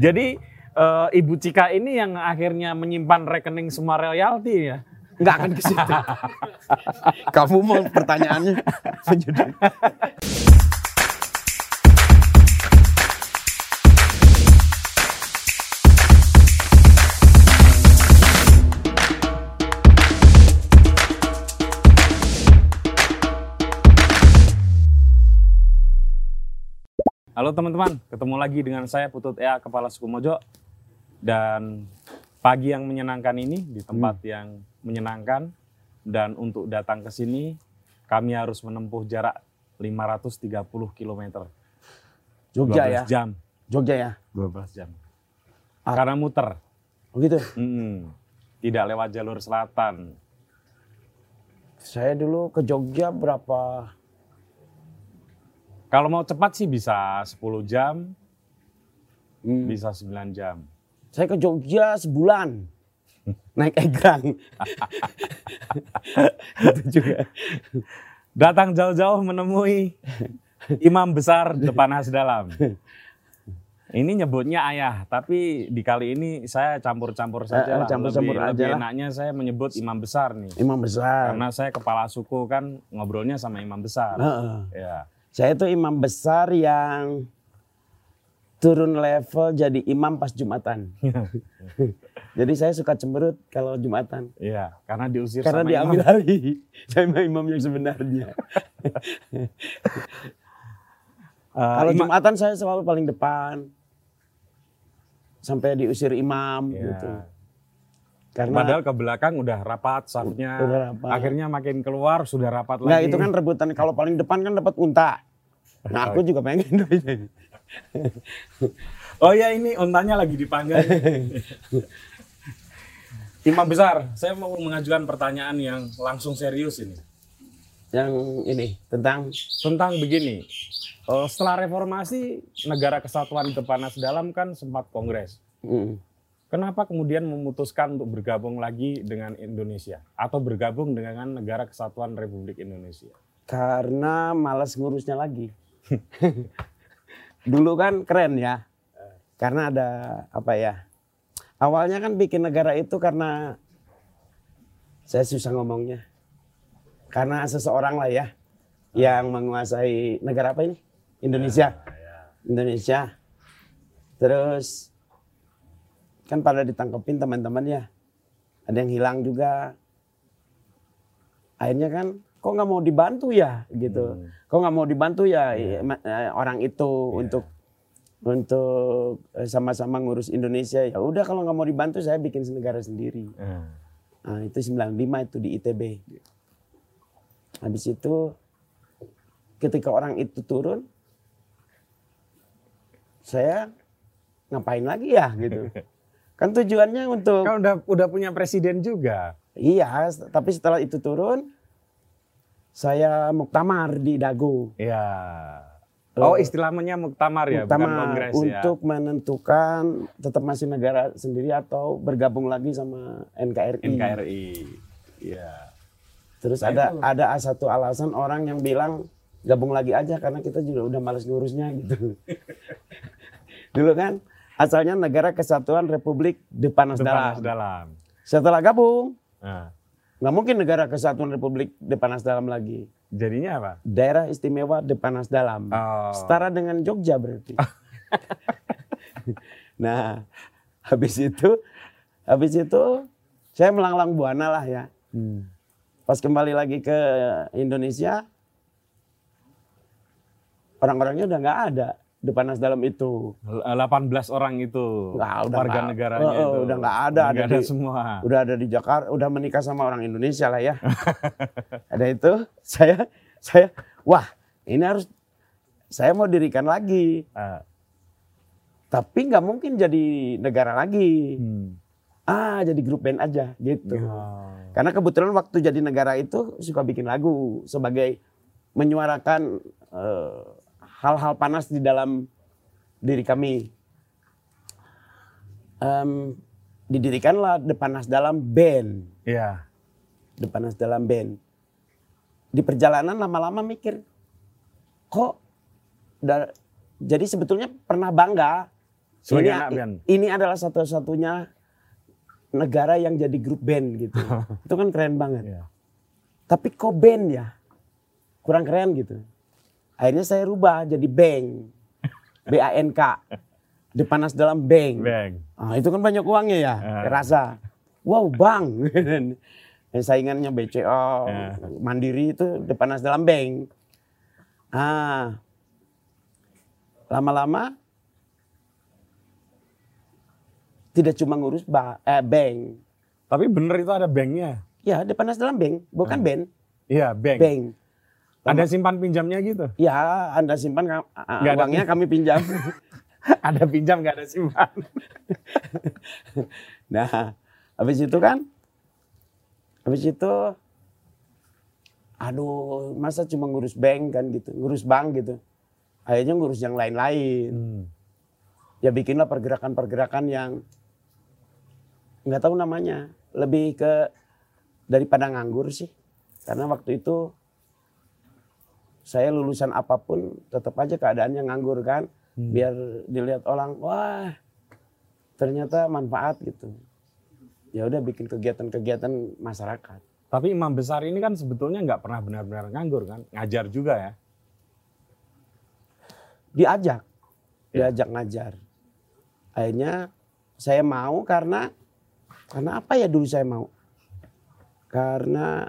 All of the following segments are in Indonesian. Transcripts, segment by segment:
Jadi eh, Ibu Cika ini yang akhirnya menyimpan rekening semua royalti ya. Nggak akan ke situ. Kamu mau pertanyaannya menjadi Halo teman-teman, ketemu lagi dengan saya Putut Ea, Kepala Suku Mojo. Dan pagi yang menyenangkan ini di tempat yang menyenangkan. Dan untuk datang ke sini, kami harus menempuh jarak 530 km. Jogja 12 ya. jam. Jogja ya. 12 jam. Ah. Karena muter. Oh gitu. Tidak lewat jalur selatan. Saya dulu ke Jogja berapa? Kalau mau cepat sih bisa 10 jam, Hmm. bisa 9 jam. Saya ke Jogja sebulan. Naik egrang. itu juga. Datang jauh-jauh menemui imam besar depan dalam. Ini nyebutnya ayah, tapi di kali ini saya campur-campur saja Eh, eh, lah. campur-campur lebih, aja lebih enaknya saya menyebut imam besar nih. Imam besar. Karena saya kepala suku kan ngobrolnya sama imam besar. Heeh. Ya. Saya itu imam besar yang turun level jadi imam pas Jumatan. jadi saya suka cemberut kalau Jumatan. Iya, karena diusir Karena sama diambil imam. hari. Saya imam imam yang sebenarnya. Eh, kalau Jumatan saya selalu paling depan. Sampai diusir imam Iya. gitu. Karena Padahal ke belakang udah rapat safnya. Udah rapat. Akhirnya makin keluar sudah rapat Enggak, lagi. itu kan rebutan. Kalau paling depan kan dapat unta. Nah, aku juga pengen. Oh ya ini untanya lagi dipanggil. Imam besar, saya mau mengajukan pertanyaan yang langsung serius ini. yang ini tentang Tentang begini, eh, setelah reformasi negara kesatuan Depanas Dalam kan sempat kongres. mm, Kenapa kemudian memutuskan untuk bergabung lagi dengan Indonesia atau bergabung dengan negara kesatuan Republik Indonesia? karena malas ngurusnya lagi. Dulu kan keren ya. Karena ada apa ya? Awalnya kan bikin negara itu karena saya susah ngomongnya. Karena seseorang lah ya yang menguasai negara apa ini? Indonesia. Indonesia. Terus kan pada ditangkepin teman-teman ya. Ada yang hilang juga. Akhirnya kan kok nggak mau dibantu ya gitu. Hmm. Kok nggak mau dibantu ya ma- eh, orang itu untuk untuk eh, sama-sama ngurus Indonesia ya udah kalau nggak mau dibantu saya bikin negara sendiri. Nah, itu 95 itu di ITB. Habis itu ketika orang itu turun saya ngapain lagi ya gitu. Kan tujuannya untuk Kan udah udah punya presiden juga. iya, tapi setelah itu turun saya muktamar di Dago. Ya. Oh istilahnya muktamar ya, bukan Muktamar kongres ya. untuk menentukan tetap masih negara sendiri atau bergabung lagi sama NKRI. NKRI. Ya. Terus Nah, ada itu- ada satu alasan orang yang bilang gabung lagi aja karena kita juga udah males ngurusnya gitu. Dulu kan asalnya negara kesatuan Republik Depanas Dalam. dalam. Setelah gabung Nah, nggak mungkin negara kesatuan Republik Depanas Dalam lagi. jadinya apa? Daerah istimewa Depanas Dalam. Oh. Setara dengan Jogja berarti. nah, habis itu habis itu saya melanglang buana lah ya. Hmm. Pas kembali lagi ke Indonesia, orang-orangnya udah nggak ada Depanas Dalam itu. L- 18 orang itu Nggak, udah warga nggak- negaranya oh, itu. udah nggak ada, Nggak ada ada di- semua. Udah ada di Jakarta, udah menikah sama orang Indonesia lah ya. ada itu, saya saya wah ini harus saya mau dirikan lagi. Ah, Tapi nggak mungkin jadi negara lagi. hmm. Ah, jadi grup band aja gitu. Oh. Karena kebetulan waktu jadi negara itu suka bikin lagu sebagai menyuarakan eh, hal-hal panas di dalam diri kami. Em, didirikanlah Depanas Dalam Band. Iya. Depanas Dalam Band. Di perjalanan lama-lama mikir, kok da- jadi sebetulnya pernah bangga Sebagai ini, anak band. ini adalah satu-satunya negara yang jadi grup band gitu. itu kan keren banget. Iya. Tapi kok band ya? Kurang keren gitu. Akhirnya saya rubah jadi bank. B-A-N-K. Depanas dalam bank. Bang. Ah, itu kan banyak uangnya ya, Ah. rasa. Wow bang. Dan saingannya BCO, Ya. Mandiri itu Depanas dalam bank. Ah, lama-lama tidak cuma ngurus ba eh, bank. Tapi bener itu ada banknya. Ya, Depanas dalam bank, bukan Hmm. band, Iya, bank. bank. Ada simpan pinjamnya gitu. Ya, Anda simpan ada uangnya kami pinjam. ada pinjam nggak ada simpan. Nah, habis itu kan, habis itu, aduh, masa cuma ngurus bank kan gitu, ngurus bank gitu. Akhirnya ngurus yang lain-lain. Hmm. Ya bikinlah pergerakan-pergerakan yang nggak tahu namanya, lebih ke daripada nganggur sih. Karena waktu itu saya lulusan apa pun tetap aja keadaannya nganggur kan, Hmm. biar dilihat orang, wah ternyata manfaat gitu. Ya udah bikin kegiatan-kegiatan masyarakat. Tapi imam besar ini kan sebetulnya nggak pernah benar-benar nganggur kan, ngajar juga ya. Diajak, Ya. diajak ngajar. Akhirnya saya mau karena karena apa ya dulu saya mau? Karena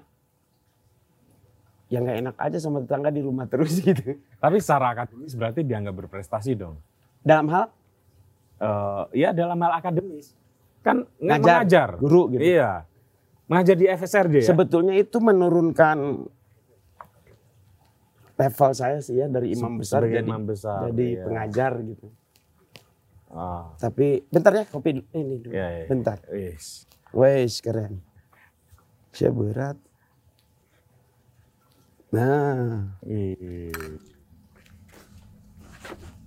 ya nggak enak aja sama tetangga di rumah terus gitu. Tapi secara akademis berarti dianggap berprestasi dong. Dalam hal Eh, ya dalam hal akademis kan Ngajar, mengajar. guru gitu. Iya, mengajar di FSRD ya. sebetulnya itu menurunkan level saya sih ya dari imam besar Sebagai jadi imam besar, jadi iya. pengajar gitu. Ah, Tapi bentar ya kopi ini dulu. iya, iya. Bentar. Wis. Wes keren. Saya berat. Nah, Ih,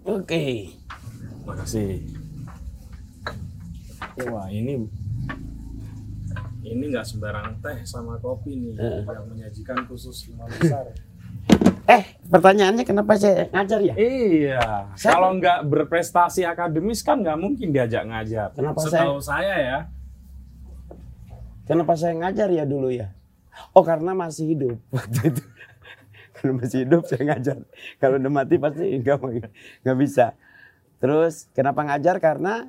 oke. Makasih. Wah ini ini nggak sembarang teh sama kopi nih yang menyajikan khusus imam besar. Eh, pertanyaannya kenapa saya ngajar ya? Iya, Saya- kalau nggak berprestasi akademis kan nggak mungkin diajak ngajar. Kenapa Setahu saya ya. Kenapa saya ngajar ya dulu ya? Oh, karena masih hidup waktu itu. Karena masih hidup saya ngajar. Kalau udah mati pasti nggak nggak bisa. Terus kenapa ngajar? Karena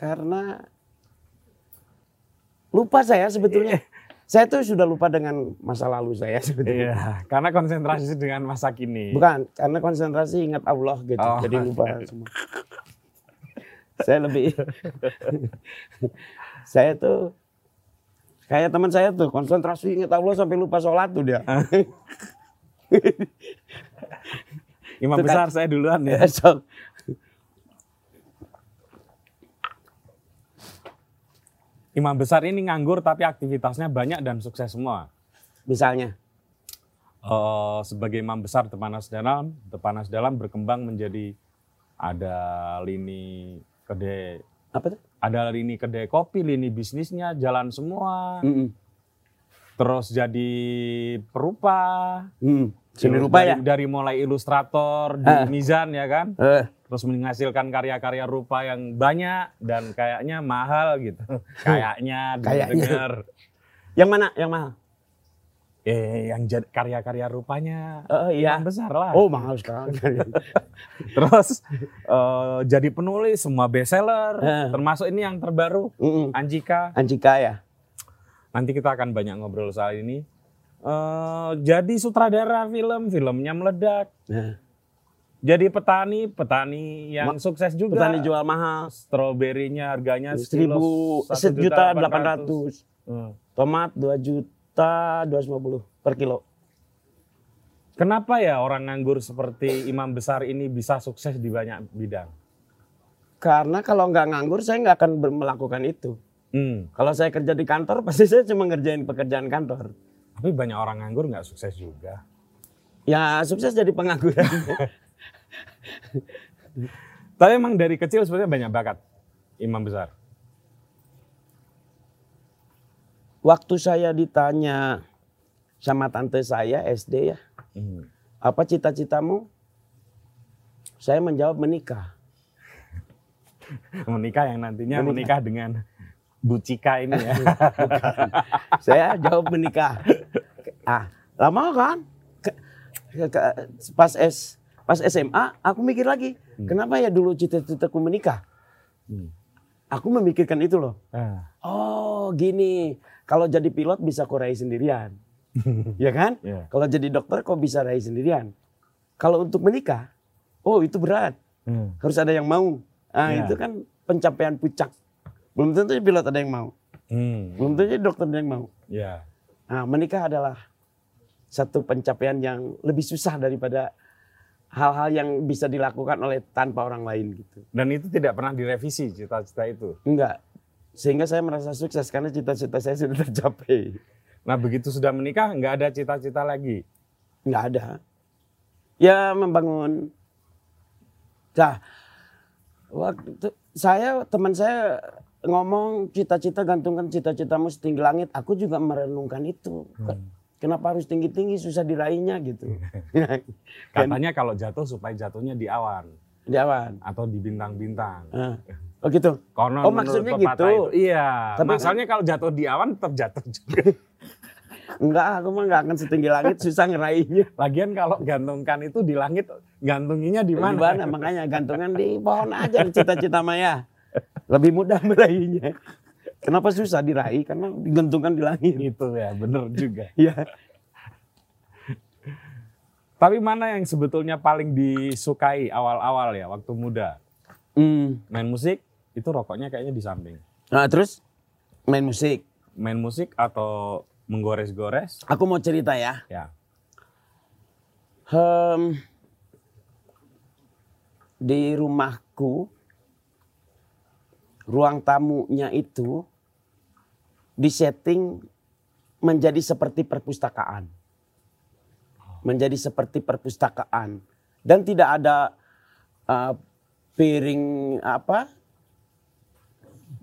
karena lupa saya sebetulnya. Saya tuh sudah lupa dengan masa lalu saya sebetulnya. Iya, karena konsentrasi dengan masa kini. Bukan, karena konsentrasi ingat Allah gitu. Oh. Jadi lupa semua. saya lebih saya tuh kayak teman saya tuh konsentrasi ingat Allah sampai lupa sholat tuh dia. Imam Itu kan- besar saya duluan ya. Esok. Imam besar ini nganggur tapi aktivitasnya banyak dan sukses semua. Misalnya, Eh, sebagai imam besar Tepanas Dalam, Tepanas Dalam berkembang menjadi ada lini kedai apa tuh? Ada lini kedai kopi, lini bisnisnya jalan semua. Mm-mm. Terus jadi perupa. Mm. Seni Terus rupa dari, ya? Dari mulai ilustrator di Ah. Mizan ya kan. Eh, Terus menghasilkan karya-karya rupa yang banyak dan kayaknya mahal gitu. kayaknya Kayaknya. yang mana? Yang mahal? Eh yang karya-karya rupanya Oh iya. besar lah. Oh mahal sekali. Terus eh, jadi penulis semua bestseller, Eh. termasuk ini yang terbaru Mm-mm. Anjika. Anjika ya. Nanti kita akan banyak ngobrol soal ini. Eh, jadi sutradara film, filmnya meledak. Nah, Jadi petani, petani yang sukses juga. petani jual mahal. Stroberinya harganya Seribu, sejuta delapan ratus. Tomat dua juta lima puluh per kilo. Kenapa ya orang nganggur seperti imam besar ini bisa sukses di banyak bidang? Karena kalau nggak nganggur saya nggak akan melakukan itu. Hmm. Kalau saya kerja di kantor pasti saya cuma ngerjain pekerjaan kantor. Tapi banyak orang nganggur nggak sukses juga. Ya sukses jadi pengangguran. Tapi emang dari kecil sebenarnya banyak bakat imam besar. Waktu saya ditanya sama tante saya SD ya, Hmm. apa cita-citamu? Saya menjawab menikah. Menikah yang nantinya Menikah. menikah dengan Bu Cika ini ya. Saya jawab menikah. Ah, lama kan? Pas S pas SMA aku mikir lagi, kenapa ya dulu cita-citaku menikah? Hmm. Aku memikirkan itu loh. Ah, Oh, gini. Kalau jadi pilot bisa kok raih sendirian. ya kan? ya. Kalau jadi dokter kok bisa raih sendirian. Kalau untuk menikah, oh itu berat. Hmm. Harus ada yang mau. Ah, Ya. itu kan pencapaian puncak. Belum tentu pilot ada yang mau. Hmm. Belum tentu dokter ada yang mau. Ya. Nah, menikah adalah satu pencapaian yang lebih susah daripada hal-hal yang bisa dilakukan oleh tanpa orang lain gitu. Dan itu tidak pernah direvisi cita-cita itu. Enggak. Sehingga saya merasa sukses karena cita-cita saya sudah tercapai. Nah begitu sudah menikah nggak ada cita-cita lagi. Enggak ada. Ya membangun. Nah, waktu saya teman saya ngomong cita-cita gantungkan cita-citamu setinggi langit. Aku juga merenungkan itu. Kenapa harus tinggi-tinggi susah diraihnya gitu. Katanya kalau jatuh supaya jatuhnya di awan di awan. atau di bintang-bintang. Ah. Oh gitu. Konon Oh, maksudnya gitu. itu. Iya. Tapi Masalahnya kalau jatuh di awan tetap jatuh juga. Enggak, aku mah enggak akan setinggi langit susah ngeraihnya. Lagian kalau gantungkan itu di langit, gantunginya di Di mana? mana? Makanya gantungan di pohon aja cita-cita Maya. Lebih mudah meraihnya. Kenapa susah diraih? Karena digantungkan di langit. Itu ya, bener juga. Iya. Tapi mana yang sebetulnya paling disukai awal-awal ya, waktu muda? Hmm. Main musik, itu rokoknya kayaknya di samping. Nah, terus main musik. Main musik atau menggores-gores? Aku mau cerita ya. Ya. Hem, di rumahku, ruang tamunya itu disetting menjadi seperti perpustakaan. Menjadi seperti perpustakaan. Dan tidak ada uh, piring apa?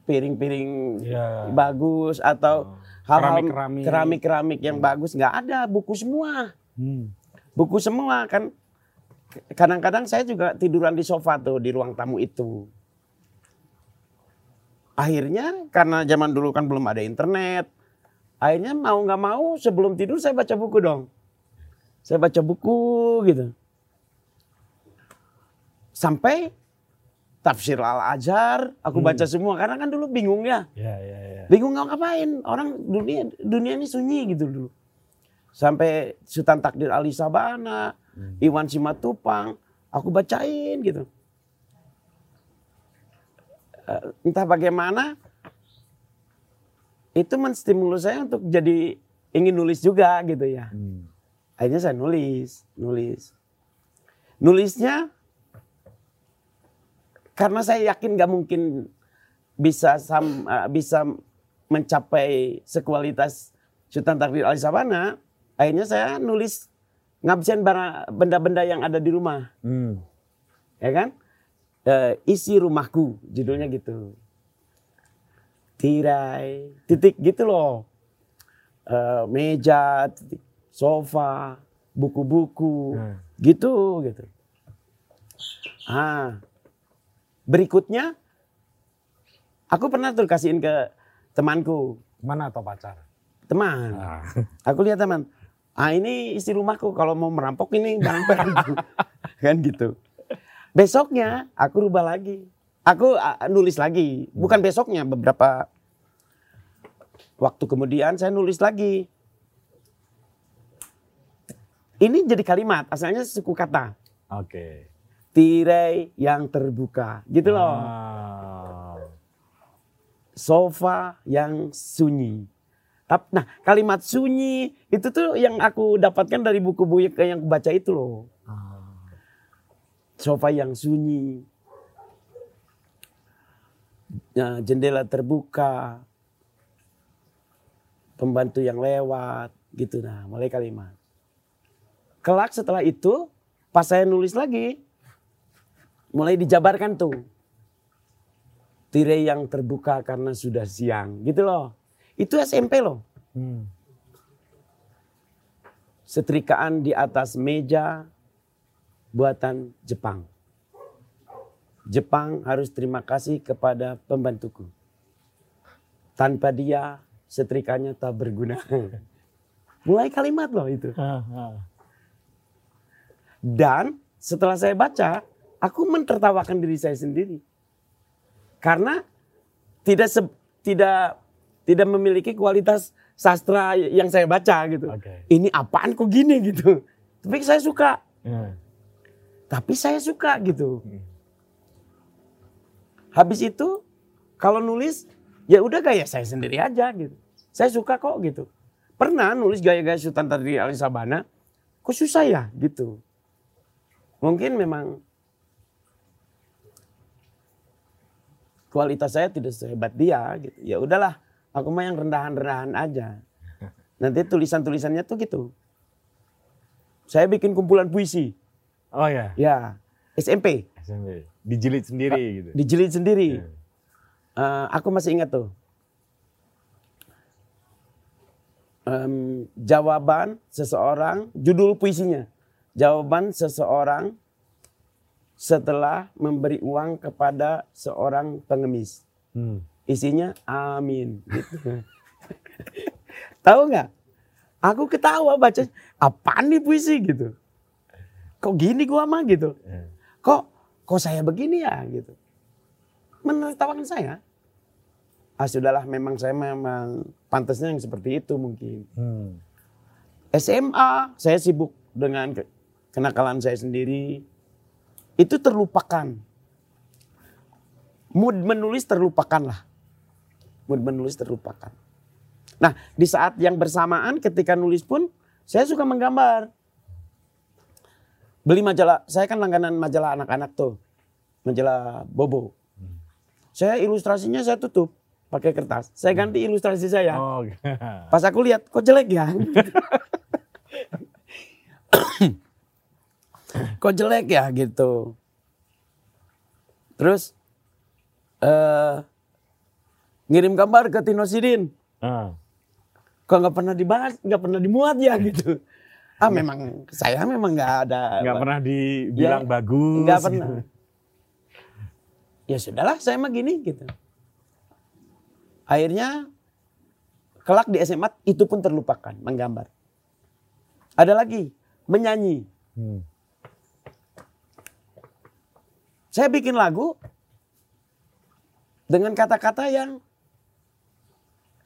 Piring-piring Ya. bagus atau hal-hal Keramik-keramik. keramik-keramik yang bagus nggak ada buku semua Hmm. buku semua kan kadang-kadang saya juga tiduran di sofa tuh di ruang tamu itu akhirnya karena zaman dulu kan belum ada internet akhirnya mau nggak mau sebelum tidur saya baca buku dong saya baca buku gitu sampai tafsir al azhar aku baca semua. Karena kan dulu bingung ya. Ya, ya, ya. bingung mau ngapain? Orang dunia dunia ini sunyi gitu dulu. Sampai Sultan Takdir Ali Sabana Iwan Simatupang aku bacain gitu. Eh, entah bagaimana itu menstimulus saya untuk jadi ingin nulis juga gitu ya. Hmm. akhirnya saya nulis nulis. Nulisnya karena saya yakin nggak mungkin bisa sam, eh, bisa mencapai sekualitas Sultan Takdir Ali Sabana. Akhirnya saya nulis ngabisin benda-benda yang ada di rumah. Hmm. ya kan? Eh, isi rumahku judulnya gitu. Tirai titik gitu loh. Eh, meja titik sofa buku-buku Hmm. gitu gitu. Ah berikutnya aku pernah tuh kasihin ke temanku. Mana atau pacar? teman. Ah. aku lihat teman ah ini isi rumahku kalau mau merampok ini barang-barang kan gitu. Besoknya aku rubah lagi. Aku nulis lagi. Bukan besoknya beberapa waktu kemudian saya nulis lagi. Ini jadi kalimat asalnya suku kata. Oke. Tirai yang terbuka gitu loh Ah. sofa yang sunyi. Nah kalimat sunyi itu tuh yang aku dapatkan dari buku-buku yang aku baca itu loh. Ah. Sofa yang sunyi. Nah, jendela terbuka. Pembantu yang lewat gitu nah mulai kalimat. Kelak setelah itu pas saya nulis lagi mulai dijabarkan tuh tirai yang terbuka karena sudah siang gitu loh. Itu SMP loh. Hmm. Setrikaan di atas meja buatan Jepang. Jepang harus terima kasih kepada pembantuku. Tanpa dia, setrikanya tak berguna. Mulai kalimat loh itu. Dan setelah saya baca, aku mentertawakan diri saya sendiri. Karena tidak se- tidak tidak memiliki kualitas sastra yang saya baca gitu. Oke. Ini apaan kok gini gitu. Tapi saya suka. Ya. Tapi saya suka gitu. Hmm. Habis itu kalau nulis ya udah gaya saya sendiri aja gitu. Saya suka kok gitu. Pernah nulis gaya-gaya Sultan Tadri Ali Sabana, kok susah ya gitu. Mungkin memang kualitas saya tidak sehebat dia gitu. Ya udahlah, aku mah yang rendahan-rendahan aja. Nanti tulisan-tulisannya tuh gitu. Saya bikin kumpulan puisi. Oh ya, Ya, SMP. SMP. Dijilid sendiri gitu. Dijilid sendiri. Ya. Eh, aku masih ingat tuh. Em, jawaban seseorang, judul puisinya. Jawaban seseorang setelah memberi uang kepada seorang pengemis. Hmm. Isinya amin. Gitu. Tahu nggak? Aku ketawa baca, apaan nih puisi gitu. Kok gini gua mah gitu. Ya. Kok kok saya begini ya gitu. Menertawakan saya. Ah sudahlah memang saya memang pantasnya yang seperti itu mungkin. Hmm. SMA saya sibuk dengan ke- kenakalan saya sendiri. Itu terlupakan. Mood menulis terlupakan lah. Mood menulis terlupakan. Nah di saat yang bersamaan ketika nulis pun saya suka menggambar. Beli majalah, saya kan langganan majalah anak-anak tuh. Majalah Bobo. Saya ilustrasinya saya tutup pakai kertas. Saya ganti ilustrasi saya. Oh. Pas aku lihat, kok jelek ya? kok jelek ya gitu. Terus eh ngirim gambar ke Tino Sidin. Ah. Kok nggak pernah dibahas, nggak pernah dimuat ya gitu. Ah memang saya memang nggak ada. Nggak pernah dibilang Ya, bagus. Nggak pernah. Ya sudahlah, saya mah gini gitu. Akhirnya kelak di SMA itu pun terlupakan, menggambar. Ada lagi, menyanyi. Hmm. Saya bikin lagu dengan kata-kata yang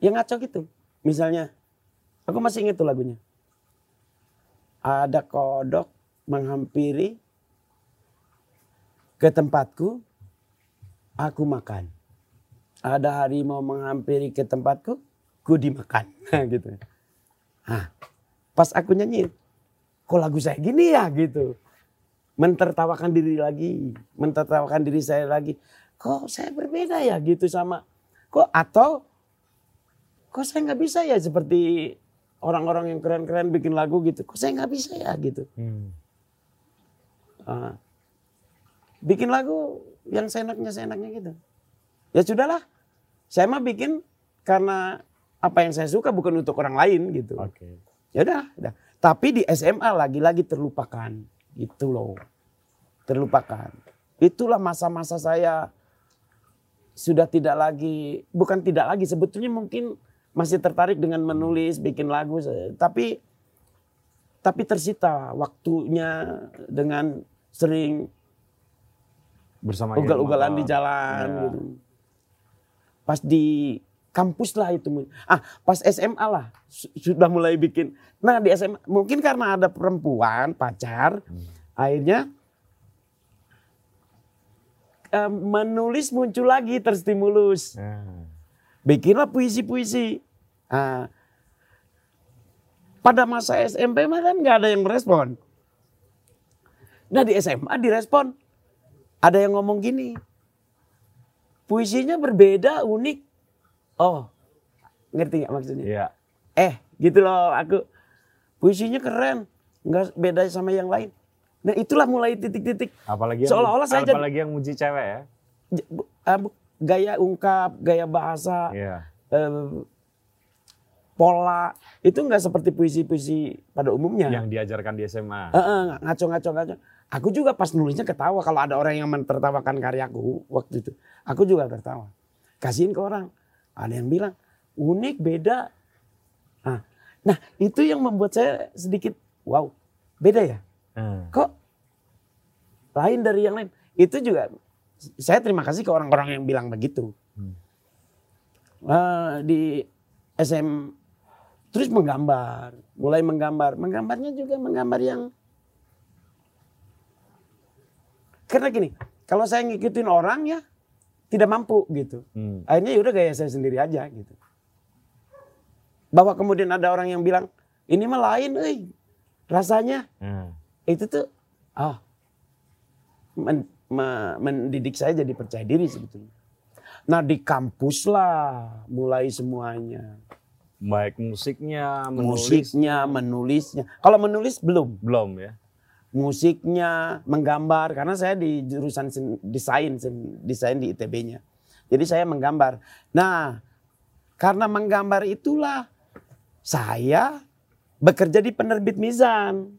yang ngaco gitu. Misalnya, aku masih ingat tuh lagunya. Ada kodok menghampiri ke tempatku, aku makan. Ada harimau menghampiri ke tempatku, ku dimakan. gitu. Nah, pas aku nyanyi, kok lagu saya gini ya gitu. Mentertawakan diri lagi, mentertawakan diri saya lagi. Kok saya berbeda ya gitu sama, kok atau kok saya nggak bisa ya seperti orang-orang yang keren-keren bikin lagu gitu. Kok saya nggak bisa ya gitu. Hmm. Ah. bikin lagu yang seenaknya seenaknya gitu. Ya sudahlah, saya mah bikin karena apa yang saya suka bukan untuk orang lain gitu. Oke. Ya udah, udah. Tapi di SMA lagi-lagi terlupakan gitu loh. Terlupakan. Itulah masa-masa saya sudah tidak lagi, bukan tidak lagi sebetulnya mungkin masih tertarik dengan menulis, bikin lagu, tapi tapi tersita waktunya dengan sering Bersama ugal-ugalan di jalan Ya. gitu. Pas di kampus lah itu. Ah, pas SMA lah su- sudah mulai bikin. Nah, di SMA mungkin karena ada perempuan pacar, Hmm. akhirnya eh, menulis muncul lagi terstimulus. Nah. Bikinlah puisi-puisi. Ah, pada masa SMP mah kan nggak ada yang merespon. Nah di SMA direspon. Ada yang ngomong gini. Puisinya berbeda, unik. Oh, ngerti nggak maksudnya? Iya. Eh, gitu loh aku. Puisinya keren, nggak beda sama yang lain. Nah itulah mulai titik-titik Apalagi yang, Seolah-olah saya apalagi yang muji cewek ya. ah, gaya ungkap, gaya bahasa, Iya. eh, pola itu nggak seperti puisi-puisi pada umumnya. Yang diajarkan di SMA. Eh, eh, ngaco-ngaco ngaco. Aku juga pas nulisnya ketawa kalau ada orang yang mentertawakan karyaku waktu itu. Aku juga tertawa. Kasihin ke orang. Ada yang bilang unik beda. Nah, nah itu yang membuat saya sedikit wow beda ya. Hmm. Kok lain dari yang lain? Itu juga saya terima kasih ke orang-orang yang bilang begitu. Hmm. Eh, di SM terus menggambar, mulai menggambar, menggambarnya juga menggambar yang karena gini, kalau saya ngikutin orang ya tidak mampu gitu. Hmm. Akhirnya yaudah gaya saya sendiri aja gitu. Bahwa kemudian ada orang yang bilang ini mah lain, eh rasanya Hmm. itu tuh ah men- me- mendidik saya jadi percaya diri sebetulnya. Nah di kampus lah mulai semuanya. Baik musiknya, menulis Musiknya, menulisnya. Kalau menulis belum. belum ya. Musiknya, menggambar. Karena saya di jurusan sen- desain, sen- desain di ITB-nya. Jadi saya menggambar. Nah karena menggambar itulah saya bekerja di penerbit Mizan.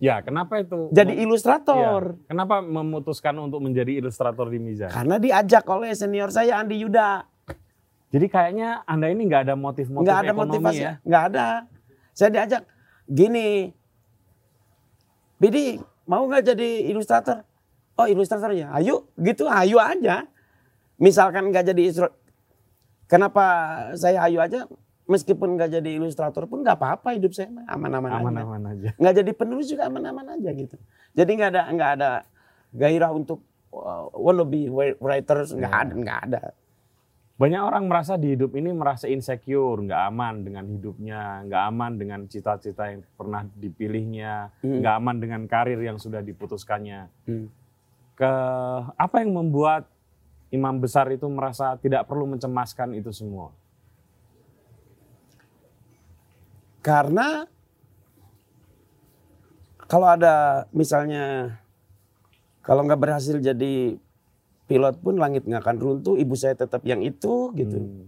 Ya, kenapa itu? Jadi ilustrator. Kenapa memutuskan untuk menjadi ilustrator di Mizan? Karena diajak oleh senior saya Andi Yuda. Jadi kayaknya Anda ini nggak ada motif-motif Nggak ada ekonomi motivasi, ya? nggak ada. Saya diajak, gini, Bidi mau nggak jadi ilustrator? Oh ilustrator ya, ayo gitu, ayo aja. Misalkan nggak jadi ilustrator, kenapa saya ayo aja? Meskipun nggak jadi ilustrator pun nggak apa-apa hidup saya aman-aman aja. Aman-aman aja. Nggak jadi penulis juga aman-aman aja gitu. Jadi nggak ada nggak ada gairah untuk uh, wannabe writers nggak Ya. ada nggak ada. Banyak orang merasa di hidup ini merasa insecure, nggak aman dengan hidupnya, nggak aman dengan cita-cita yang pernah dipilihnya, Hmm. nggak aman dengan karir yang sudah diputuskannya. Hmm. Ke apa yang membuat imam besar itu merasa tidak perlu mencemaskan itu semua? Karena kalau ada misalnya kalau nggak berhasil jadi pilot pun langit nggak akan runtuh, ibu saya tetap yang itu gitu. Hmm.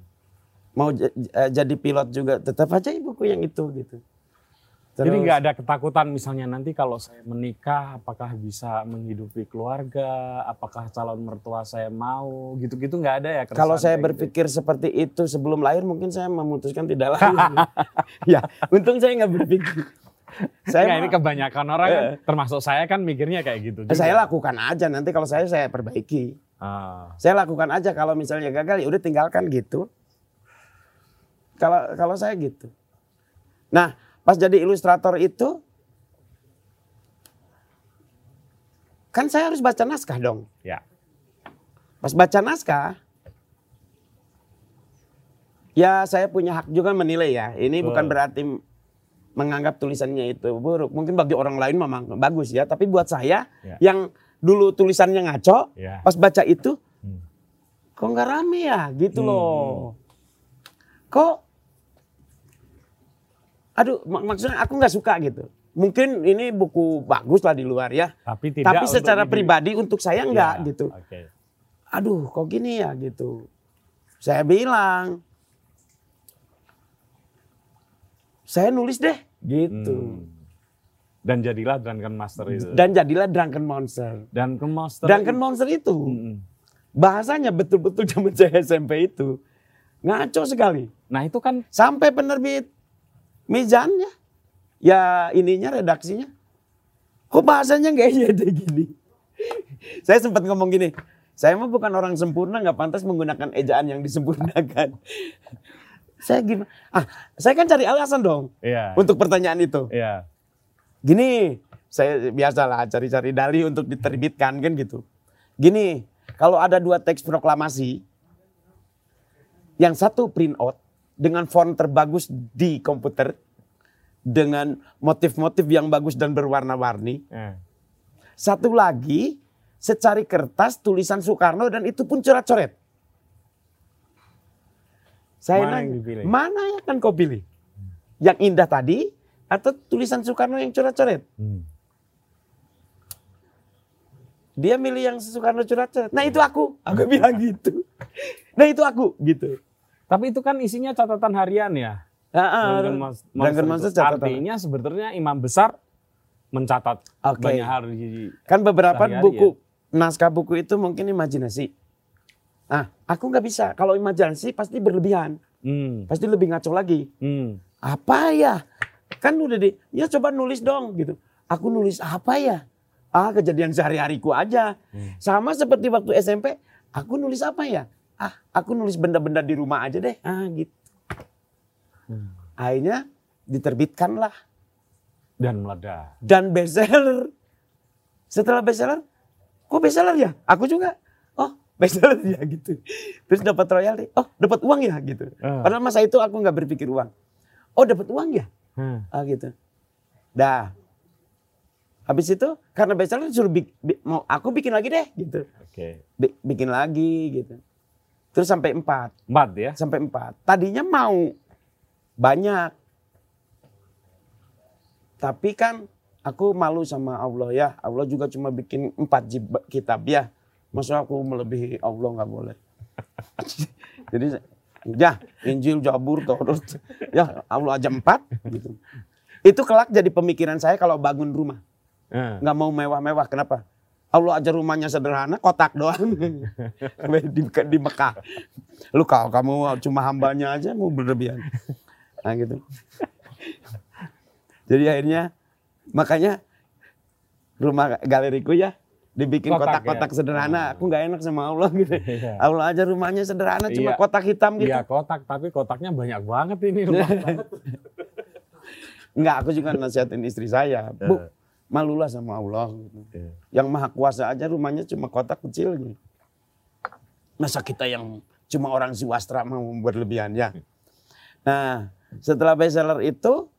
Mau eh, jadi pilot juga tetap aja ibuku yang itu gitu. Jadi Terus- nggak ada ketakutan misalnya nanti kalau saya menikah apakah bisa menghidupi keluarga, apakah calon mertua saya mau, gitu-gitu nggak ada ya? Kalau saya kayak gitu? berpikir seperti itu sebelum lahir mungkin saya memutuskan tidak lahir. ya, untung saya nggak berpikir. Saya Nggak, mah- ini kebanyakan orang kan, Eh. termasuk saya kan mikirnya kayak gitu. juga. saya lakukan aja nanti kalau saya saya perbaiki. Ah, Saya lakukan aja kalau misalnya gagal ya udah tinggalkan gitu. Kalau kalau saya gitu. Nah, pas jadi ilustrator itu kan saya harus baca naskah dong. ya. Pas baca naskah ya saya punya hak juga menilai ya. Ini Betul. bukan berarti menganggap tulisannya itu buruk. Mungkin bagi orang lain memang bagus ya, tapi buat saya Ya. yang dulu tulisannya ngaco, Ya. pas baca itu Hmm. kok nggak rame ya gitu Hmm. loh kok aduh mak- maksudnya aku nggak suka gitu mungkin ini buku bagus lah di luar ya Tapi tidak. tapi untuk secara di- pribadi untuk saya nggak Ya, gitu Oke. aduh kok gini ya gitu saya bilang saya nulis deh gitu Hmm. Dan jadilah Drunken Master itu. dan jadilah drunken monster Drunken Master. drunken monster itu Hmm. bahasanya betul-betul zaman saya SMP itu ngaco sekali Nah itu kan sampai penerbit mizannya ya ininya redaksinya kok bahasanya nggak iya deh gini saya sempat ngomong gini saya mah bukan orang sempurna nggak pantas menggunakan ejaan yang disempurnakan saya gimana ah saya kan cari alasan dong Iya. untuk pertanyaan itu Iya. Gini saya biasalah cari-cari dali untuk diterbitkan kan gitu gini kalau ada dua teks proklamasi yang satu print out dengan font terbagus di komputer dengan motif-motif yang bagus dan berwarna-warni Eh. satu lagi secari kertas tulisan Soekarno dan itu pun coret-coret saya Mana yang nanya, dipilih? mana yang akan kau pilih yang indah tadi atau tulisan Soekarno yang coret-coret Hmm. Dia milih yang Soekarno coret-coret. Nah itu aku. Aku bilang gitu. Nah itu aku gitu. Tapi itu kan isinya catatan harian ya. Drunken Mas- Monster Monster catatan. Artinya sebetulnya imam besar mencatat Oke. banyak hal di Kan beberapa buku naskah buku itu mungkin imajinasi. Nah, aku nggak bisa. Kalau imajinasi pasti berlebihan, Hmm, pasti lebih ngaco lagi. hmm. Apa ya? Kan udah di, ya coba nulis dong gitu. Aku nulis apa ya? Ah, kejadian sehari-hariku aja. Sama seperti waktu SMP, aku nulis apa ya? Ah, aku nulis benda-benda di rumah aja deh. Ah, gitu. Akhirnya diterbitkanlah Dan meledak. dan bestseller. Setelah bestseller, kok bestseller ya? Aku juga. Oh, bestseller ya gitu. Terus dapat royalti. Oh, dapat uang ya gitu. Ah. Padahal masa itu aku nggak berpikir uang. Oh, dapat uang ya? Hmm. Ah gitu. Dah. Habis itu karena bestseller suruh bik- bi- mau aku bikin lagi deh gitu. Oke. Bi- bikin lagi gitu. Terus sampai empat, Empat ya. sampai empat. Tadinya mau banyak. Tapi kan aku malu sama Allah ya. Allah juga cuma bikin empat kitab ya. Masa aku melebihi Allah nggak boleh. Jadi ya Injil, Jabur, Taurat. Ya Allah aja empat gitu. Itu kelak jadi pemikiran saya kalau bangun rumah. Hmm. Nggak mau mewah-mewah. Kenapa? Allah aja rumahnya sederhana, kotak doang. di, di Mekah. Lu kalau kamu cuma hambanya aja mau berlebihan. Nah gitu. Jadi akhirnya makanya rumah galeriku ya dibikin Kotak kotak-kotak ya? sederhana. Aku nggak enak sama Allah gitu. Iya. Allah aja rumahnya sederhana cuma Iya. kotak hitam gitu. Iya kotak, tapi kotaknya banyak banget ini rumah. Enggak, aku juga nasihatin istri saya. Bu, malulah sama Allah. Gitu. Iya. Yang maha kuasa aja rumahnya cuma kotak kecil gitu. Masa kita yang cuma orang swastra mau berlebihan ya. Nah, setelah bestseller itu,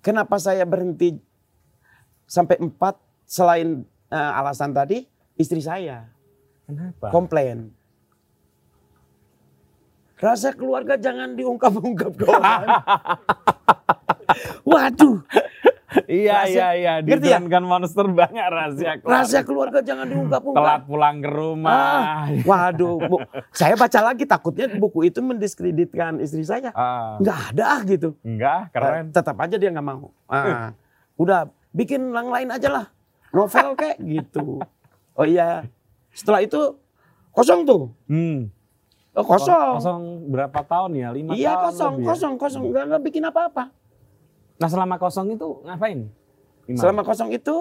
kenapa saya berhenti sampai empat selain eh, alasan tadi, istri saya Kenapa? komplain. Rasa keluarga jangan diungkap-ungkap ke orang. Waduh, Iya iya iya ya? Drunken Monster banyak rahasia keluarga. rahasia keluarga jangan diungkap-ungkap. Telat pulang ke rumah. Ah, waduh, Bu. saya baca lagi takutnya buku itu mendiskreditkan istri saya. Ah, Nggak ada ah gitu. enggak, keren. Eh, tetap aja dia nggak mau. Ah, udah bikin yang lain aja lah. Novel kayak gitu. Oh iya. Setelah itu kosong tuh. Hmm. Oh, kosong. Kosong berapa tahun ya? Lima Iya tahun kosong, lebih ya? kosong, kosong. Nggak, nggak bikin apa-apa. Nah selama kosong itu ngapain? Gimana? Selama kosong itu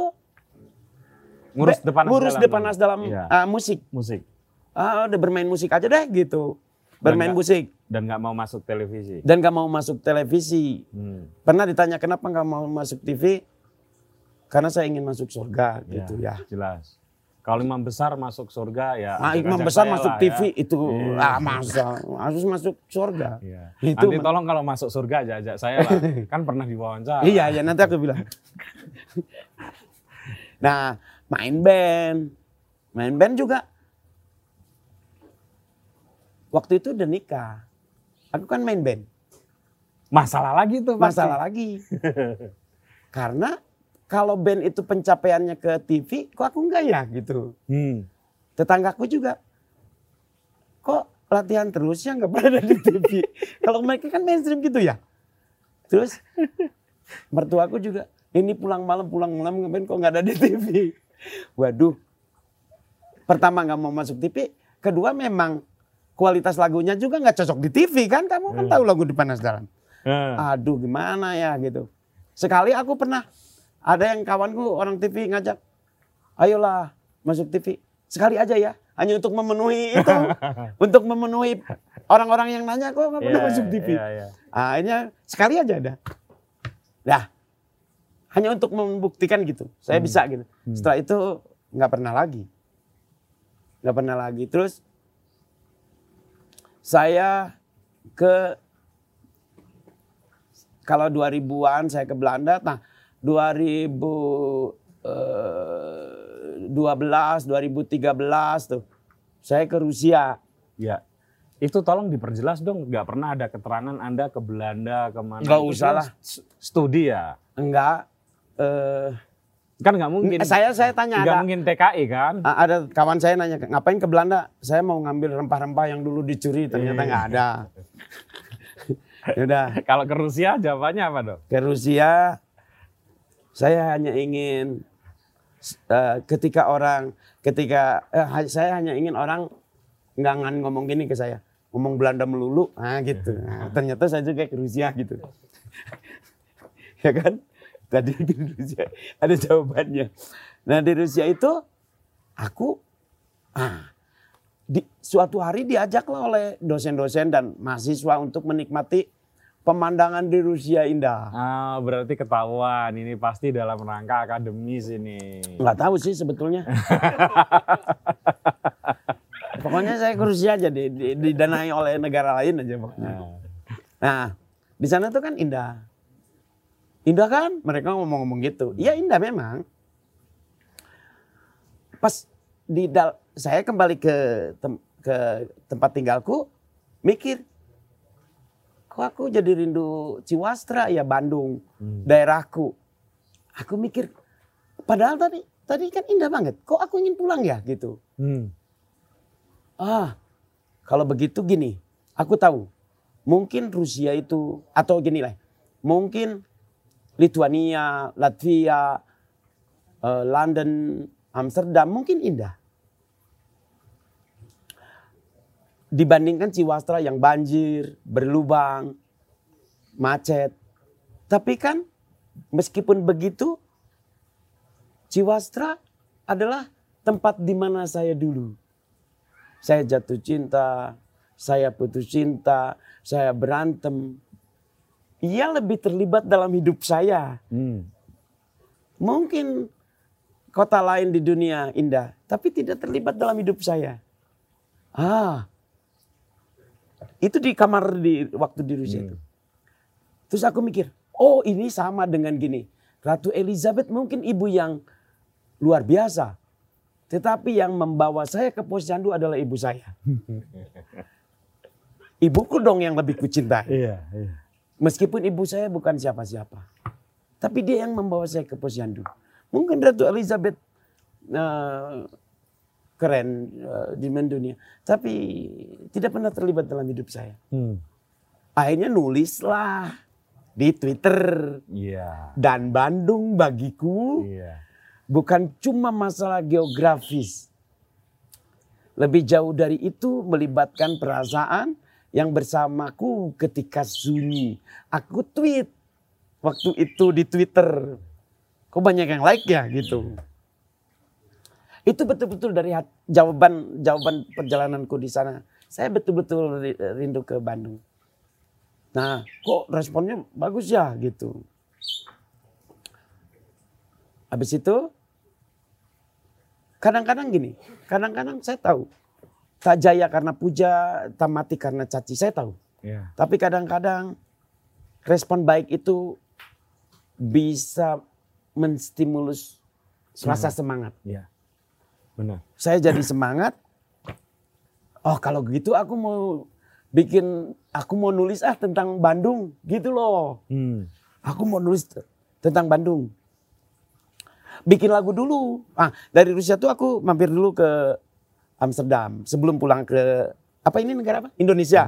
ngurus depan ngurus depanas dalam Iya. ah, musik. musik Ah, udah bermain musik aja deh gitu. Bermain nggak- musik dan nggak mau masuk televisi. dan gak mau masuk televisi. Hmm. Pernah ditanya kenapa nggak mau masuk TV? Karena saya ingin masuk surga Ya, gitu ya. Jelas. Kalau imam besar masuk surga ya. Ah, ajak-ajak imam besar masuk lah TV ya. itu Iya. ah masa harus masuk surga. Iya. Itu Nanti tolong kalau masuk surga ajak-ajak saya lah. kan pernah diwawancara. Iya, ya nanti aku bilang. nah, main band. Main band juga. Waktu itu udah nikah. Aku kan main band. Masalah lagi tuh. pasti. Masalah lagi. Karena kalau band itu pencapaiannya ke TV, kok aku enggak ya gitu. Hmm. Tetanggaku juga. Kok latihan terus ya nggak pernah ada di TV. kalau mereka kan mainstream gitu ya. Terus mertuaku juga. Ini pulang malam pulang malam ngapain kok nggak ada di TV. Waduh. Pertama nggak mau masuk TV. Kedua memang kualitas lagunya juga nggak cocok di TV kan. Kamu kan tahu lagu di Panas Dalam. Eh, Aduh gimana ya gitu. Sekali aku pernah ada yang kawanku orang TV ngajak, ayolah masuk TV. Sekali aja ya, hanya untuk memenuhi itu. untuk memenuhi orang-orang yang nanya kok nggak pernah iya, masuk TV. Iya, iya. Ah, Akhirnya sekali aja ada. Dah, hanya untuk membuktikan gitu. Saya bisa gitu. Setelah itu nggak pernah lagi. Nggak pernah lagi. Terus saya ke kalau 2000-an saya ke Belanda. Nah, 2012, 2013 tuh saya ke Rusia. Iya. Itu tolong diperjelas dong, nggak pernah ada keterangan Anda ke Belanda ke mana? Nggak usah kan lah. Studi ya. Enggak. Eh, Kan nggak mungkin. Saya saya tanya Nggak ada mungkin TKI kan? Ada kawan saya nanya ngapain ke Belanda saya mau ngambil rempah-rempah yang dulu dicuri ternyata nggak ada ya udah Kalau ke Rusia jawabannya apa dok? ke Rusia saya hanya ingin eh, ketika orang ketika ha- saya hanya ingin orang nggak ngan ngomong gini ke saya. Ngomong Belanda melulu ah gitu. Nah, ternyata saya juga ke Rusia gitu. Ya kan? Tadi di Rusia ada jawabannya. Nah di Rusia itu aku ah di suatu hari diajaklah oleh dosen-dosen dan mahasiswa untuk menikmati pemandangan di Rusia indah Ah, berarti ketahuan ini pasti dalam rangka akademis ini. nggak tahu sih sebetulnya pokoknya saya ke Rusia aja di- di- didanai oleh negara lain aja pokoknya Nah, Nah, di sana tuh kan indah. Indah kan? Mereka ngomong-ngomong gitu. Iya indah memang. Pas di dal saya kembali ke tem- ke tempat tinggalku, mikir, kok aku jadi rindu Ciwastra ya Bandung, Hmm. daerahku. Aku mikir, padahal tadi tadi kan indah banget. Kok aku ingin pulang ya gitu. hmm. Ah, kalau begitu gini, aku tahu. Mungkin Rusia itu atau gini lah, mungkin Lithuania, Latvia, eh, London, Amsterdam mungkin indah. Dibandingkan Ciwastra yang banjir, berlubang, macet. Tapi kan meskipun begitu, Ciwastra adalah tempat di mana saya dulu. Saya jatuh cinta, saya putus cinta, saya berantem. Ia lebih terlibat dalam hidup saya. Hmm. Mungkin kota lain di dunia indah, tapi tidak terlibat dalam hidup saya. Ah, itu di kamar di waktu di Rusia itu. Terus aku mikir, oh ini sama dengan gini. Ratu Elizabeth mungkin ibu yang luar biasa. Tetapi yang membawa saya ke posyandu adalah ibu saya. Ibuku dong yang lebih kucintai. Iya, iya. Meskipun ibu saya bukan siapa-siapa. Tapi dia yang membawa saya ke posyandu. Mungkin Ratu Elizabeth eh, keren eh, di mendunia. Tapi tidak pernah terlibat dalam hidup saya. Hmm. Akhirnya nulislah di Twitter. Iya. Dan Bandung bagiku Iya. bukan cuma masalah geografis. Lebih jauh dari itu melibatkan perasaan yang bersamaku ketika sunyi. Aku tweet waktu itu di Twitter. Kok banyak yang like ya gitu. Itu betul-betul dari jawaban jawaban perjalananku di sana. Saya betul-betul ri- rindu ke Bandung. Nah, kok responnya bagus ya gitu. Habis itu kadang-kadang gini, kadang-kadang saya tahu tak jaya karena puja, tak mati karena caci, saya tahu. Iya. Tapi kadang-kadang respon baik itu bisa menstimulus rasa semangat. Iya. Benar. Saya jadi semangat. Oh kalau gitu aku mau bikin, aku mau nulis ah tentang Bandung gitu loh. Hmm. Aku mau nulis tentang Bandung. Bikin lagu dulu. Ah, dari Rusia tuh aku mampir dulu ke Amsterdam sebelum pulang ke apa ini negara apa? Indonesia.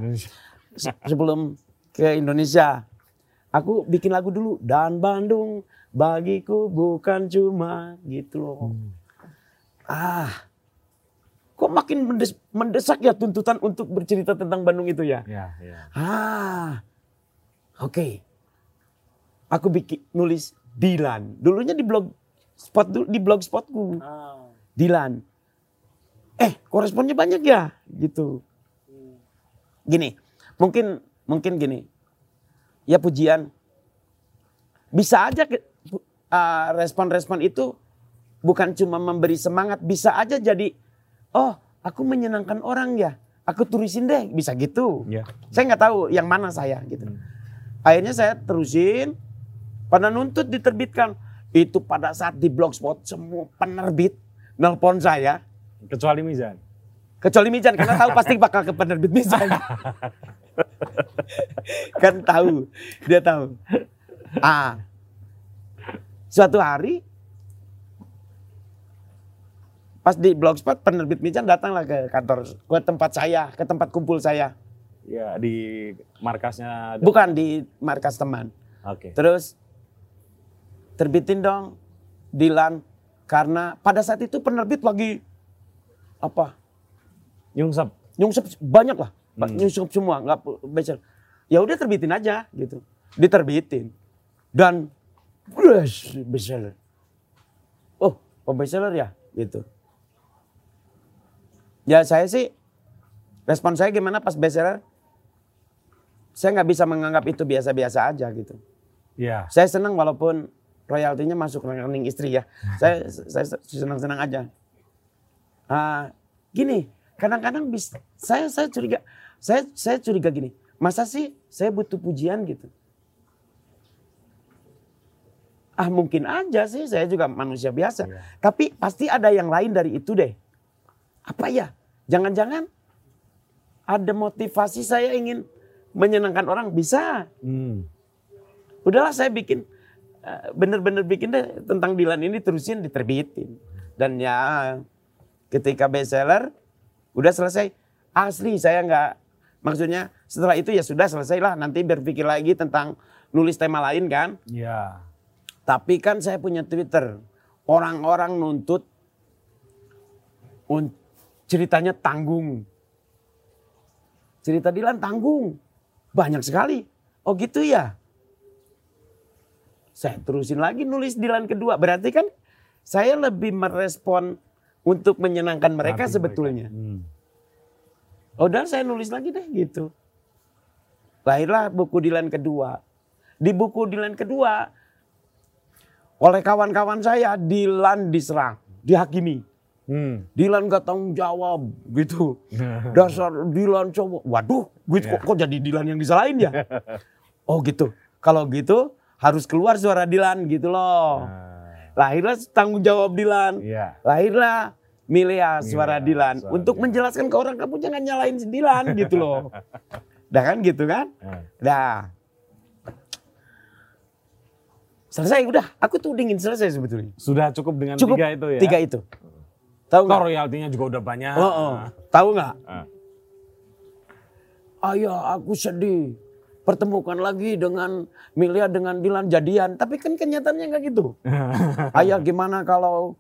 Se- Sebelum ke Indonesia. Aku bikin lagu dulu dan Bandung bagiku bukan cuma gitu loh. Ah. Kok makin mendes- mendesak ya tuntutan untuk bercerita tentang Bandung itu ya? Iya, iya. Ah, oke. Aku bikin nulis Dilan. Dulunya di blog spot dulu di blogspotku. Dilan. Eh, koresponnya banyak ya, gitu. Gini, mungkin mungkin gini. Ya pujian. Bisa aja ah, respon-respon itu bukan cuma memberi semangat, bisa aja jadi oh, aku menyenangkan orang ya. Aku tulisin deh, bisa gitu. Iya. Saya nggak tahu yang mana saya gitu. Akhirnya saya terusin, pada nuntut diterbitkan. Itu pada saat di blogspot semua penerbit nelpon saya. Kecuali Mizan. Kecuali Mijan karena tahu pasti bakal ke penerbit Mijan. kan tahu, dia tahu. Ah, suatu hari pas di Blogspot penerbit Mican datanglah ke kantor ke tempat saya, ke tempat kumpul saya. Ya, di markasnya. Bukan di markas teman. Oke. Terus terbitin dong Dilan karena pada saat itu penerbit lagi apa? Nyungsep. Nyungsep banyak lah, Hmm. nyungsep semua, nggak besar. Ya udah terbitin aja gitu, diterbitin dan bestseller. Oh, bestseller ya, gitu. Ya saya sih respon saya gimana pas bestseller? Saya nggak bisa menganggap itu biasa-biasa aja gitu. Ya. Saya senang walaupun royaltinya masuk rekening istri ya. Saya saya senang-senang aja. Ah, gini, kadang-kadang bis, saya saya curiga, saya saya curiga gini. Masa sih saya butuh pujian gitu? Ah mungkin aja sih, saya juga manusia biasa. Iya. Tapi pasti ada yang lain dari itu deh. Apa ya? Jangan-jangan ada motivasi saya ingin menyenangkan orang bisa. Hmm. Udahlah saya bikin eh, bener-bener bikin deh tentang Dilan ini terusin diterbitin. Dan ya ketika bestseller udah selesai. Asli saya nggak maksudnya setelah itu ya sudah selesai lah nanti berpikir lagi tentang nulis tema lain kan. Ya. Tapi kan saya punya Twitter. Orang-orang nuntut un- ceritanya tanggung. Cerita Dilan tanggung. Banyak sekali. Oh gitu ya. Saya terusin lagi nulis Dilan kedua. Berarti kan saya lebih merespon untuk menyenangkan mereka Hati sebetulnya. Hmm. Oh, udah saya nulis lagi deh gitu. Lahirlah buku Dilan kedua. Di buku Dilan kedua, oleh kawan-kawan saya, Dilan diserang, dihakimi. Hmm. Dilan gak tanggung jawab gitu. Dasar Dilan coba. Waduh, gitu, kok, kok jadi Dilan yang disalahin ya? Oh gitu. Kalau gitu harus keluar suara Dilan gitu loh. Nah, Lahirlah tanggung jawab Dilan. Iya. Lahirlah Milea suara Milea, Dilan suara untuk Dilan. menjelaskan ke orang kamu jangan nyalain si Dilan gitu loh. Dah kan gitu kan? Nah. Dah. Selesai udah, aku tuh dingin selesai sebetulnya. Sudah cukup dengan Cukup tiga itu ya. Tiga itu. Tahu nggak? royaltinya juga udah banyak. Oh, oh. Tahu nggak? Ah. Ayah aku sedih. Pertemukan lagi dengan Milea dengan Dilan jadian. Tapi kan kenyataannya nggak gitu. Ayah gimana kalau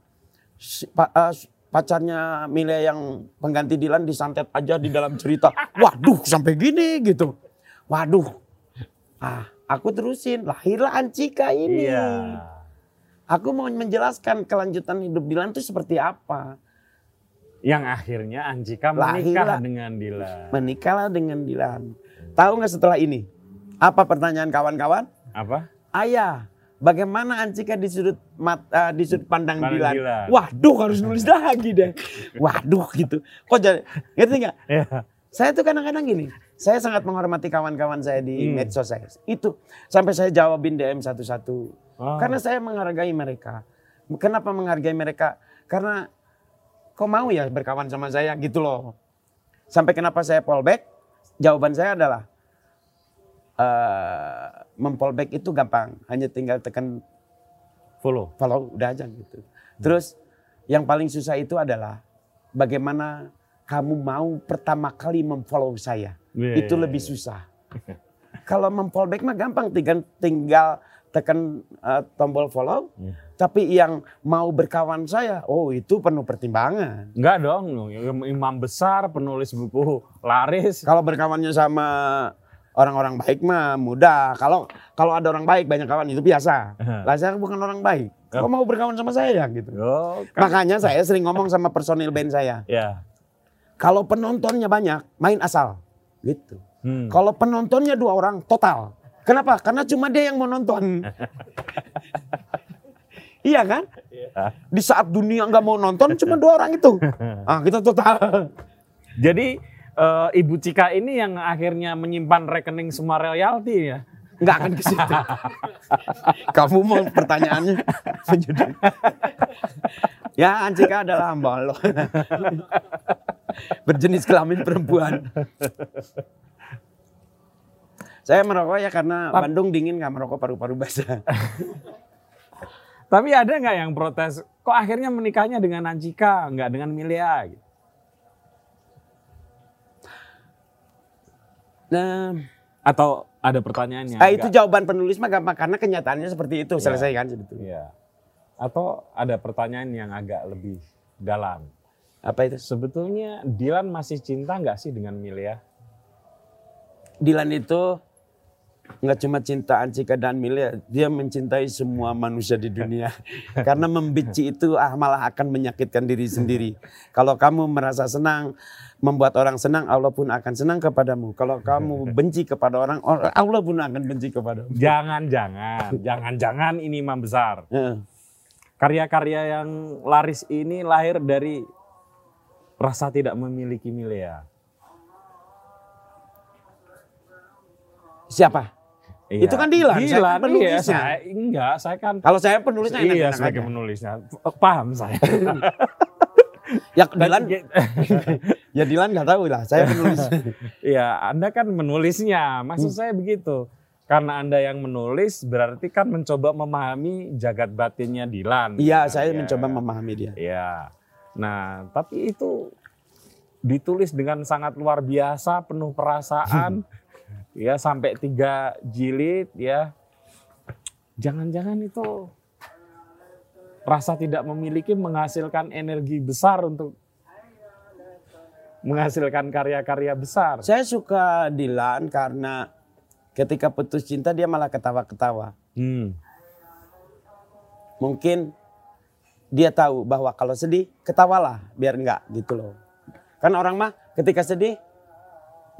si- pa- eh, pacarnya Milea yang pengganti Dilan disantet aja di dalam cerita. Waduh sampai gini gitu. Waduh. Ah, aku terusin. Lahirlah Ancika ini. Iya. Aku mau menjelaskan kelanjutan hidup Dilan itu seperti apa. Yang akhirnya Anjika Lahirlah. menikah dengan Dilan. Menikahlah dengan Dilan. Tahu nggak setelah ini? Apa pertanyaan kawan-kawan? Apa? Ayah, bagaimana Ancika di sudut mat, eh, di sudut pandang Dilan? Dilan. Waduh, harus nulis lagi deh. Waduh gitu. Kok jadi ngerti nggak? Iya. Saya tuh kadang-kadang gini, saya sangat menghormati kawan-kawan saya di Hmm. medsos saya. Itu sampai saya jawabin DM satu-satu. Oh. Karena saya menghargai mereka. Kenapa menghargai mereka? Karena kok mau ya berkawan sama saya gitu loh. Sampai kenapa saya fallback? Jawaban saya adalah eh memfallback itu gampang, hanya tinggal tekan Follow. follow udah aja gitu. Terus yang paling susah itu adalah bagaimana kamu mau pertama kali memfollow saya. Yeah. Itu lebih susah. Kalau memfallback mah gampang tinggal tinggal tekan eh, tombol follow. Yeah. Tapi yang mau berkawan saya, oh itu penuh pertimbangan. Enggak dong, imam besar, penulis buku laris. Kalau berkawannya sama orang-orang baik mah mudah. Kalau kalau ada orang baik banyak kawan itu biasa. Lah saya bukan orang baik. Kok mau berkawan sama saya gitu. Oh, Makanya saya sering ngomong sama personil band saya. ya. Kalau penontonnya banyak, main asal. Gitu. Hmm. Kalau penontonnya dua orang, total. Kenapa? Karena cuma dia yang mau nonton. iya kan? Di saat dunia nggak mau nonton, cuma dua orang itu. Ah, kita total. Jadi eh, Ibu Cika ini yang akhirnya menyimpan rekening semua royalti ya. Nggak akan ke situ. Kamu mau pertanyaannya menjadi. Ya, Ancika adalah hamba Allah. Berjenis kelamin perempuan. Saya merokok ya karena Bandung dingin nggak merokok paru-paru basah. Tapi ada nggak yang protes? Kok akhirnya menikahnya dengan Anjika, nggak dengan Milia? Gitu. Nah, Atau ada pertanyaannya? ah, itu jawaban penulis mah gampang karena kenyataannya seperti itu Iya. selesai kan sebetulnya. Iya. Atau ada pertanyaan yang agak lebih dalam. Apa itu? Sebetulnya Dilan masih cinta nggak sih dengan Milia? Dilan itu nggak cuma cinta Ancika dan Milia, dia mencintai semua manusia di dunia. Karena membenci itu ah malah akan menyakitkan diri sendiri. Kalau kamu merasa senang, membuat orang senang, Allah pun akan senang kepadamu. Kalau kamu benci kepada orang, or- Allah pun akan benci kepadamu. Jangan-jangan, jangan-jangan ini imam besar. Heeh. Karya-karya yang laris ini lahir dari rasa tidak memiliki Milia. Siapa? Iya. Itu kan Dilan, saya kan Dilan, iya. penulisnya. Saya, enggak, saya kan Kalau saya penulisnya iya enak-enak sebagai aja. penulisnya. Paham saya. Ya Dilan, ya Dilan nggak tahu lah. Saya penulis. Iya, Anda kan menulisnya. Maksud Hmm. saya begitu. Karena Anda yang menulis berarti kan mencoba memahami jagat batinnya Dilan. Iya, Kan? saya Iya. mencoba memahami dia. Iya. Nah, tapi itu ditulis dengan sangat luar biasa, penuh perasaan. ya, sampai tiga jilid ya. Jangan-jangan itu rasa tidak memiliki menghasilkan energi besar untuk menghasilkan karya-karya besar. Saya suka Dilan karena ketika putus cinta dia malah ketawa-ketawa. Hmm. Mungkin dia tahu bahwa kalau sedih ketawalah biar enggak gitu loh. Kan orang mah ketika sedih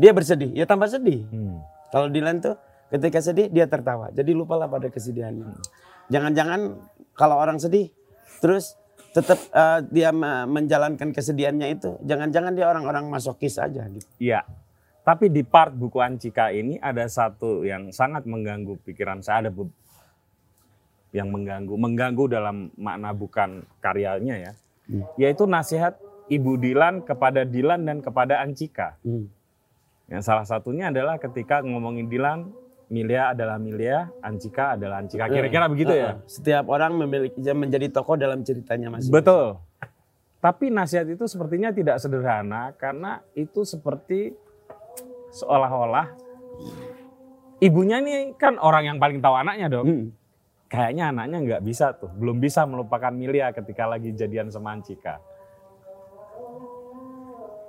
dia bersedih, ya tambah sedih. Hmm. Kalau Dilan tuh ketika sedih dia tertawa. Jadi lupalah pada kesedihannya. Jangan-jangan kalau orang sedih terus tetap eh, dia me- menjalankan kesedihannya itu, jangan-jangan dia orang-orang masokis aja gitu. Iya. Tapi di part buku Ancika ini ada satu yang sangat mengganggu pikiran saya. Ada be- yang mengganggu, mengganggu dalam makna bukan karyanya ya. Hmm. Yaitu nasihat Ibu Dilan kepada Dilan dan kepada Ancika. Hmm. Yang salah satunya adalah ketika ngomongin Dilan, Milia adalah Milia, Ancika adalah Ancika. Kira-kira begitu ya? Eh, Setiap orang memiliki menjadi tokoh dalam ceritanya masing Betul. Tapi nasihat itu sepertinya tidak sederhana karena itu seperti seolah-olah ibunya ini kan orang yang paling tahu anaknya dong. Hmm. Kayaknya anaknya nggak bisa tuh, belum bisa melupakan Milia ketika lagi jadian sama Ancika.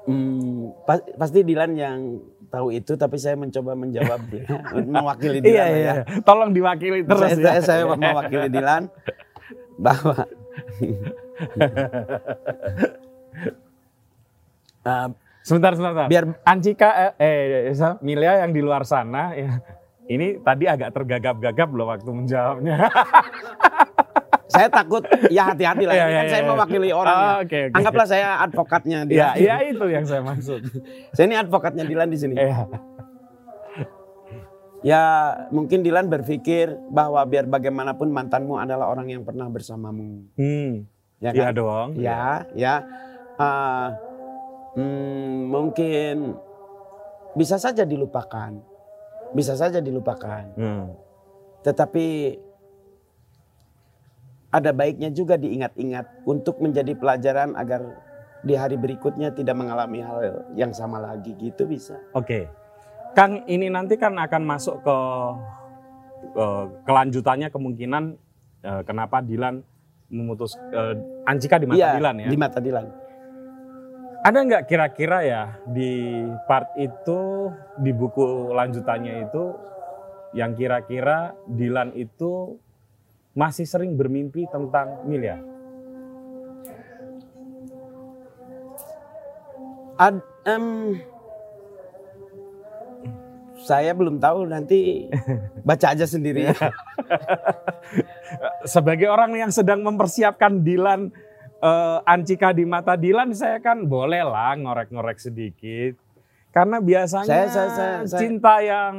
Hmm, pas- pasti Dilan yang tahu itu, tapi saya mencoba menjawab mewakili Dilan. Iya lah iya, ya. tolong diwakili terus saya, ya. saya, saya mewakili Dilan bahwa uh, Sebentar sebentar. biar Ancika eh, eh Milia yang di luar sana ya. Ini tadi agak tergagap-gagap loh waktu menjawabnya. saya takut ya hati-hati lah Iya, Ini iya, kan saya iya. mewakili orang Oh, ya. oke, oke. anggaplah saya advokatnya ya, Dilan ya itu yang saya maksud. saya ini advokatnya Dilan di sini Iya. ya mungkin Dilan berpikir bahwa biar bagaimanapun mantanmu adalah orang yang pernah bersamamu Hmm. ya Iya kan? dong. ya ya Ah, hmm, mungkin bisa saja dilupakan bisa saja dilupakan Hmm. tetapi ada baiknya juga diingat-ingat untuk menjadi pelajaran agar di hari berikutnya tidak mengalami hal yang sama lagi gitu bisa Oke. Kang ini nanti kan akan masuk ke, ke kelanjutannya kemungkinan eh, kenapa Dilan memutus eh, Anjika di mata Iya, Dilan ya. di mata Dilan Ada nggak kira-kira ya di part itu di buku lanjutannya itu yang kira-kira Dilan itu masih sering bermimpi tentang Milia? Ad, em, saya belum tahu nanti baca aja sendiri. Sebagai orang yang sedang mempersiapkan Dilan eh, Ancika di mata Dilan, saya kan boleh lah ngorek-ngorek sedikit. Karena biasanya Saya- saya- saya- saya- cinta yang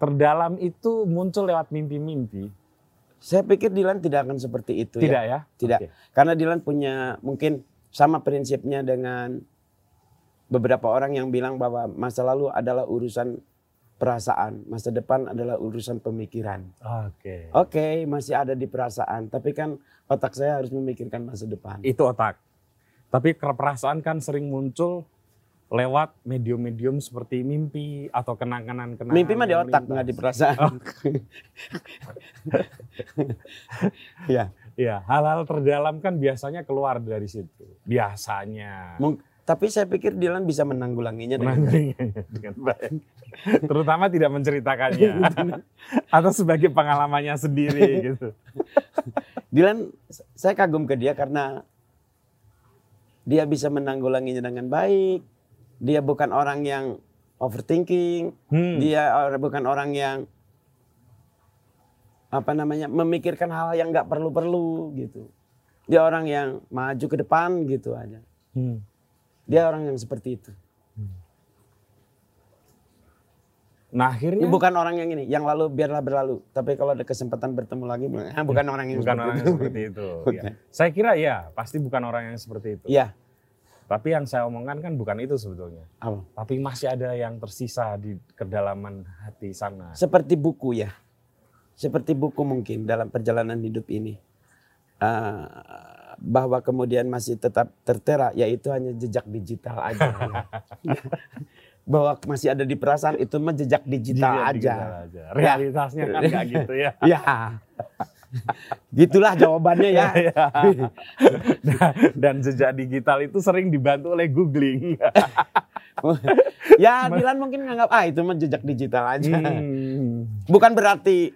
terdalam itu muncul lewat mimpi-mimpi. saya pikir Dilan tidak akan seperti itu Tidak ya. ya? Tidak. Oke. Karena Dilan punya mungkin sama prinsipnya dengan beberapa orang yang bilang bahwa masa lalu adalah urusan perasaan. Masa depan adalah urusan pemikiran. Oke. Oke, masih ada di perasaan, tapi kan otak saya harus memikirkan masa depan. Itu otak. Tapi perasaan kan sering muncul lewat medium-medium seperti mimpi atau kenang-kenang-kenangan. Mimpi mah di otak, nggak di perasaan. ya, Iya, hal-hal terdalam kan biasanya keluar dari situ. Biasanya. mung- tapi saya pikir Dilan bisa menanggulanginya dengan menanggulanginya dengan baik. Terutama tidak menceritakannya. atau sebagai pengalamannya sendiri gitu. Dilan, saya kagum ke dia karena dia bisa menanggulanginya dengan baik. Dia bukan orang yang overthinking. Hmm. Dia bukan orang yang apa namanya memikirkan hal yang nggak perlu-perlu gitu. Dia orang yang maju ke depan gitu aja. Hmm. Dia orang yang seperti itu. Nah akhirnya Ini bukan orang yang ini, yang lalu biarlah berlalu. Tapi kalau ada kesempatan bertemu lagi, ah, bukan orang yang bukan seperti orang itu. yang seperti itu. Ya. Saya kira ya, pasti bukan orang yang seperti itu. Iya. Tapi yang saya omongkan kan bukan itu sebetulnya. Apa? Tapi masih ada yang tersisa di kedalaman hati sana. Seperti buku ya. Seperti buku mungkin dalam perjalanan hidup ini. Ah, bahwa kemudian masih tetap tertera, yaitu hanya jejak digital aja. ya. bahwa masih ada di perasaan itu mah jejak digital Dia aja. digital aja. Realitasnya kan nggak gitu ya. Ya. Gitulah jawabannya ya. Ya. Dan- Dan jejak digital itu sering dibantu oleh googling. ya Dilan mungkin nganggap ah itu mah jejak digital aja. Hmm. Bukan berarti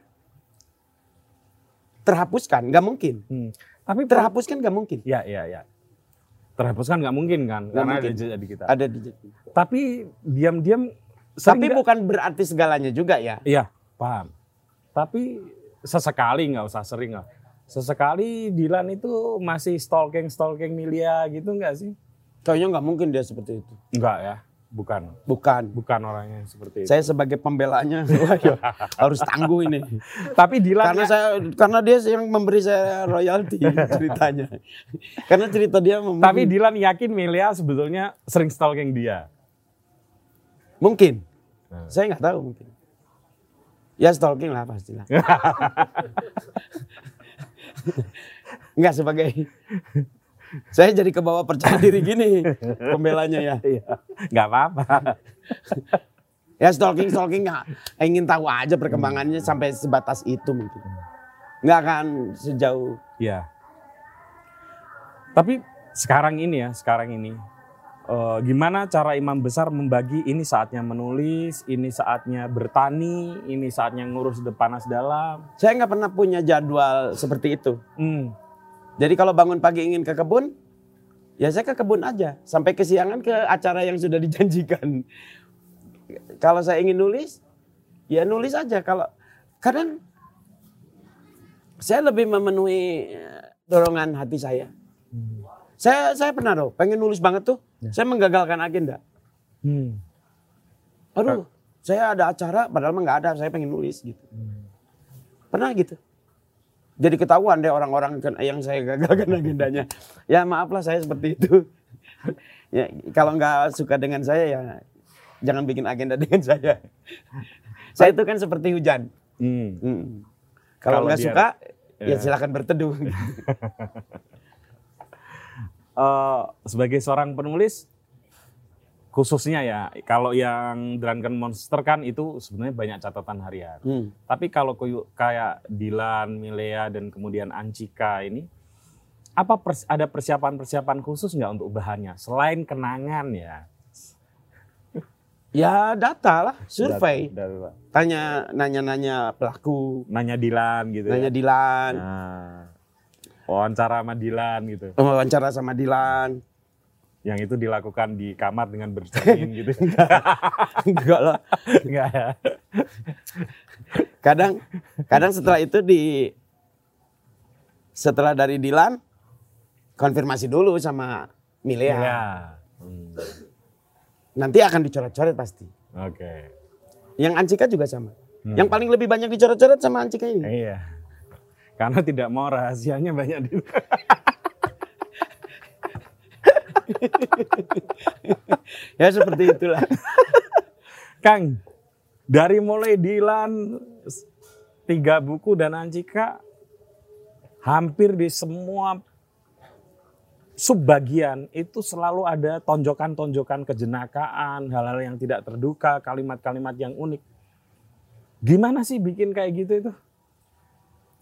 terhapuskan, nggak mungkin. Hmm. Tapi per- Terhapuskan nggak mungkin. ya ya ya. Terhapuskan nggak mungkin kan? Nggak Karena mungkin. ada jejak digital. Ada di Tapi diam-diam Tapi nggak- bukan berarti segalanya juga ya. Iya, paham. Tapi sesekali nggak usah sering lah. Sesekali Dilan itu masih stalking stalking Milia gitu nggak sih? Kayaknya nggak mungkin dia seperti itu. Enggak ya, bukan. Bukan. Bukan orangnya seperti itu. Saya sebagai pembelanya ya, harus tangguh ini. Tapi Dilan Karena ya- saya karena dia yang memberi saya royalti ceritanya. Karena cerita dia memberi- tapi Dilan yakin Milia sebetulnya sering stalking dia. mungkin. Nah. Saya nggak tahu mungkin. Ya stalking lah pastilah. Enggak sebagai saya jadi ke bawah percaya diri gini pembelanya ya. Iya, nggak apa-apa. Ya stalking stalking nggak ingin tahu aja perkembangannya sampai sebatas itu mungkin. Nggak akan sejauh Iya. Tapi sekarang ini ya, sekarang ini eh, gimana cara imam besar membagi ini saatnya menulis, ini saatnya bertani, ini saatnya ngurus panas dalam. saya nggak pernah punya jadwal seperti itu. Hmm. Jadi kalau bangun pagi ingin ke kebun, ya saya ke kebun aja. Sampai kesiangan ke acara yang sudah dijanjikan. Kalau saya ingin nulis, ya nulis aja. Kalau kadang saya lebih memenuhi eh, dorongan hati saya. Saya saya pernah loh, pengen nulis banget tuh. Saya menggagalkan agenda. Hmm. Aduh, saya ada acara, padahal mah nggak ada. Saya pengen nulis gitu. Pernah gitu. Jadi ketahuan deh orang-orang yang saya gagalkan agendanya. Ya maaflah saya seperti itu. ya kalau nggak suka dengan saya ya jangan bikin agenda dengan saya. saya itu kan seperti hujan. Hmm. Hmm. Kalau nggak suka ya ya. silakan berteduh. Eh, sebagai seorang penulis, khususnya ya, kalau yang Drunken Monster kan itu sebenarnya banyak catatan harian. Hmm. Tapi kalau kayak Dilan, Milea, dan kemudian Ancika ini, apa pers- ada persiapan-persiapan khusus nggak untuk bahannya? Selain kenangan ya. Ya data lah, survei. Tanya nanya-nanya pelaku, Nanya Dilan gitu nanya ya. Dilan, Nah, wawancara sama Dilan gitu. wawancara sama Dilan. Yang itu dilakukan di kamar dengan bercermin gitu. Enggak lah. Enggak ya. Kadang kadang setelah itu di setelah dari Dilan konfirmasi dulu sama Milea. Iya. Hmm, Nanti akan dicoret-coret pasti. Oke. Yang Ancika juga sama. Hmm. Yang paling lebih banyak dicoret-coret sama Ancika ini. Iya. Karena tidak mau rahasianya banyak di Ya seperti itulah. Kang, dari mulai Dilan tiga buku dan Ancika hampir di semua subbagian itu selalu ada tonjokan-tonjokan kejenakaan, hal-hal yang tidak terduga, kalimat-kalimat yang unik. Gimana sih bikin kayak gitu itu?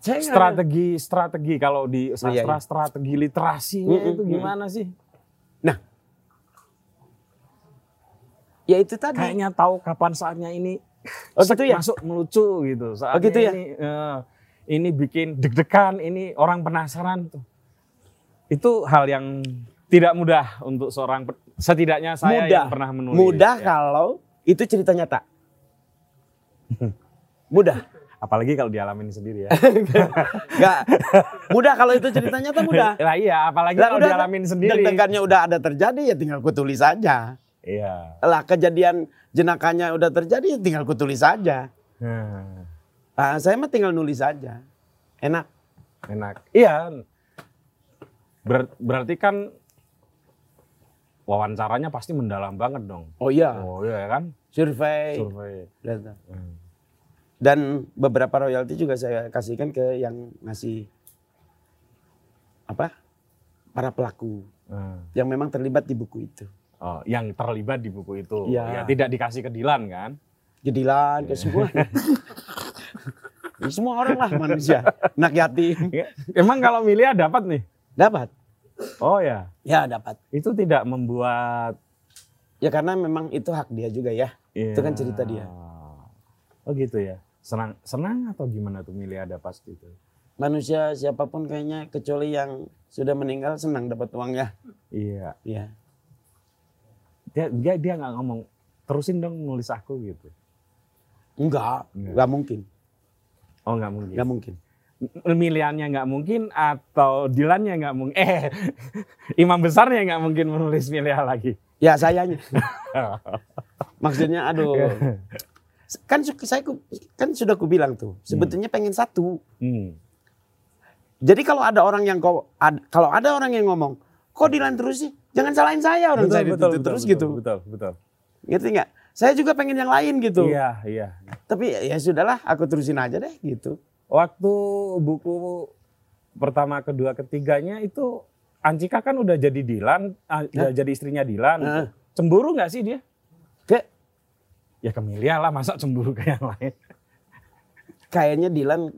Saya nggak- Strategi strategi kalau di iya, sastra iya. strategi literasinya Mm, mm, itu mm. gimana sih? Ya itu tadi. Kayaknya tahu kapan saatnya ini Oh gitu ya? masuk melucu gitu. Saatnya gitu ya? Ini, eh, ini bikin deg-degan, ini orang penasaran tuh. Itu hal yang tidak mudah untuk seorang setidaknya saya Mudah. yang pernah menulis. Mudah ya. kalau itu cerita nyata. mudah. Apalagi kalau dialamin sendiri ya. Enggak. mudah kalau itu cerita nyata mudah. Lah iya, apalagi Lah, kalau udah, dialamin sendiri. Deg-degannya udah ada terjadi ya tinggal kutulis saja. Iya. Lah kejadian jenakanya udah terjadi ya tinggal kutulis saja. Hmm, Ah, saya mah tinggal nulis saja. Enak. enak. Iya. Ber- berarti kan wawancaranya pasti mendalam banget dong. Oh iya, Oh iya kan? survei. Survei. Hmm. Dan beberapa royalti juga saya kasihkan ke yang ngasih apa? Para pelaku Hmm. yang memang terlibat di buku itu. Oh, yang terlibat di buku itu. Iya. Ya, tidak dikasih ke Dilan kan? Jedilan ke semua. Ya, semua orang lah manusia, anak yatim. Ya, Emang kalau Milia dapat nih? Dapat. Oh ya, Ya dapat. itu tidak membuat Ya karena memang itu hak dia juga ya. Itu kan cerita dia. Oh gitu ya. Senang senang atau gimana tuh Milia dapat itu? Manusia siapa pun kayaknya kecuali yang sudah meninggal senang dapat uangnya. Iya. Ya. Dia dia dia nggak ngomong terusin dong nulis aku gitu. Enggak, Enggak. mungkin. Oh nggak mungkin. Enggak mungkin. Miliannya nggak mungkin atau Dilannya nggak mungkin. Eh, imam besarnya nggak mungkin menulis Milia lagi. Ya sayanya. Maksudnya aduh. Kan saya kan sudah ku bilang tuh, sebetulnya pengen satu. Hmm. Jadi kalau ada orang yang kau ad- kalau ada orang yang ngomong, kok Dilan terus sih? Jangan salahin saya orang saya dituntut terus gitu. Betul, betul. Ngerti nggak? Saya juga pengen yang lain gitu. Iya, iya. Tapi ya sudahlah, aku terusin aja deh gitu. Waktu buku pertama, kedua, ketiganya itu Ancika kan udah jadi Dilan, ah, udah jadi istrinya Dilan. Heeh. Cemburu nggak sih dia? Kayak Ya ke Milia lah, masa cemburu ke yang lain? kayaknya Dilan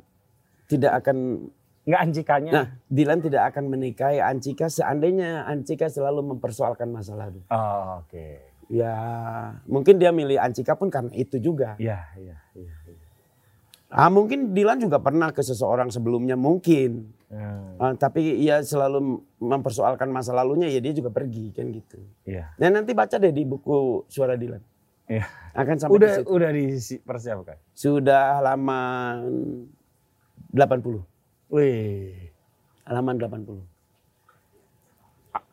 tidak akan Nggak Ancikanya. Nah, Dilan tidak akan menikahi Ancika seandainya Ancika selalu mempersoalkan masa lalu. Oh, oke. Ya, mungkin dia milih Ancika pun karena itu juga. Iya, iya, iya. iya. Ah, mungkin Dilan juga pernah ke seseorang sebelumnya mungkin. Hmm, Ah, tapi ia selalu mempersoalkan masa lalunya ya dia juga pergi kan gitu. Iya. Dan nanti baca deh di buku Suara Dilan. Iya. Akan sampai Udah ke situ. udah dipersiapkan. Sudah halaman 80. Wih. Halaman 80.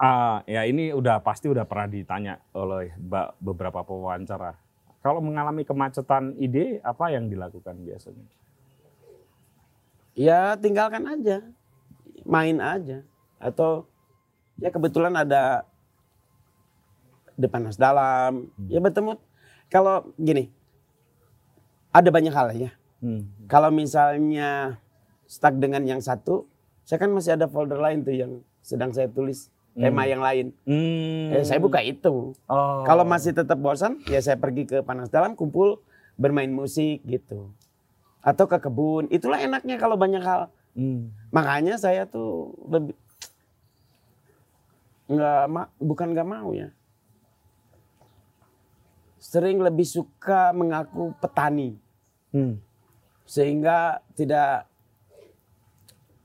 Ah, ya ini udah pasti udah pernah ditanya oleh ba- beberapa pewawancara. Kalau mengalami kemacetan ide, apa yang dilakukan biasanya? Ya tinggalkan aja. Main aja. Atau ya kebetulan ada depan nas dalam. Ya bertemu. Kalau gini. Ada banyak hal ya. Hmm. Kalau misalnya stuck dengan yang satu. Saya kan masih ada folder lain tuh yang sedang saya tulis. Tema yang lain. Hmm. Eh, saya buka itu. Oh. Kalau masih tetap bosan, ya saya pergi ke panas dalam, kumpul, bermain musik gitu. Atau ke kebun. Itulah enaknya kalau banyak hal. Hmm. Makanya saya tuh lebih nggak ma- bukan nggak mau ya. Sering lebih suka mengaku petani Hmm. sehingga tidak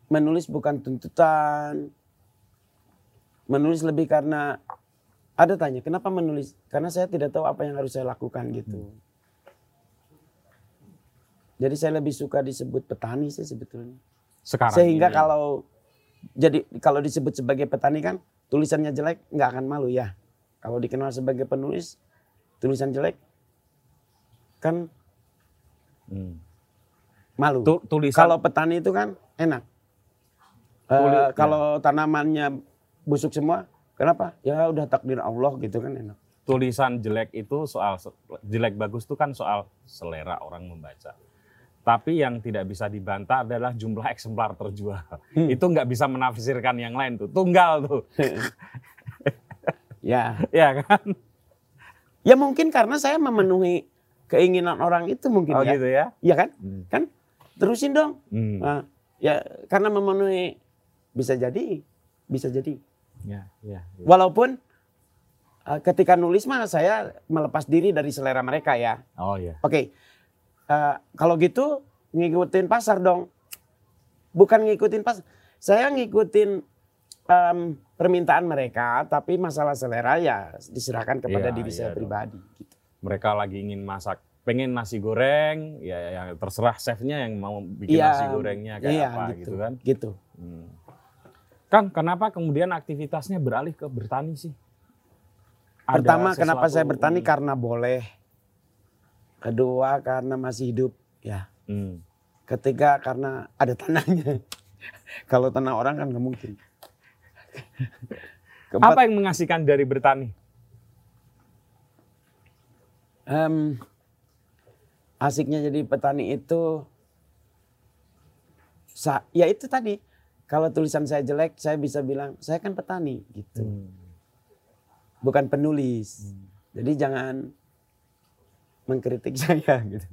menulis bukan tuntutan. Menulis lebih karena ada tanya, kenapa menulis? Karena saya tidak tahu apa yang harus saya lakukan gitu. Jadi saya lebih suka disebut petani sih sebetulnya. Sekarang Sehingga ini. kalau jadi kalau disebut sebagai petani kan tulisannya jelek nggak akan malu ya. Kalau dikenal sebagai penulis tulisan jelek kan Hmm. malu. Tu- tulisan Kalau petani itu kan enak. Ya. kalau tanamannya busuk semua, kenapa? Ya udah takdir Allah gitu kan enak. tulisan jelek itu soal jelek bagus itu kan soal selera orang membaca. Tapi yang tidak bisa dibantah adalah jumlah eksemplar terjual. Hmm. Itu nggak bisa menafsirkan yang lain tuh. Tunggal tuh. Ya, ya kan? ya mungkin karena saya memenuhi keinginan orang itu mungkin Oh ya. gitu ya. Iya kan? Hmm. Kan terusin dong. Hmm. Nah, ya karena memenuhi bisa jadi, bisa jadi. Ya, ya, ya. Walaupun eh, ketika nulis mah saya melepas diri dari selera mereka ya. Oh ya. Oke, eh, kalau gitu ngikutin pasar dong. Bukan ngikutin pasar, saya ngikutin em, permintaan mereka, tapi masalah selera ya diserahkan kepada Iya, diri iya saya dong. pribadi. Gitu. Mereka lagi ingin masak, pengen nasi goreng, ya, ya terserah chefnya yang mau bikin Iya, nasi gorengnya kayak iya, apa gitu. gitu kan. Gitu. Hmm. Kang, kenapa kemudian aktivitasnya beralih ke bertani sih? Ada Pertama, kenapa saya bertani karena boleh. Kedua, karena masih hidup. Ya. Hmm. Ketiga, karena ada tanahnya. Kalau tanah orang kan nggak mungkin. Keempat, Apa yang mengasihkan dari bertani? em, asiknya jadi petani itu, sa- ya itu tadi. Kalau tulisan saya jelek, saya bisa bilang saya kan petani gitu, Hmm. bukan penulis. Jadi jangan mengkritik saya gitu.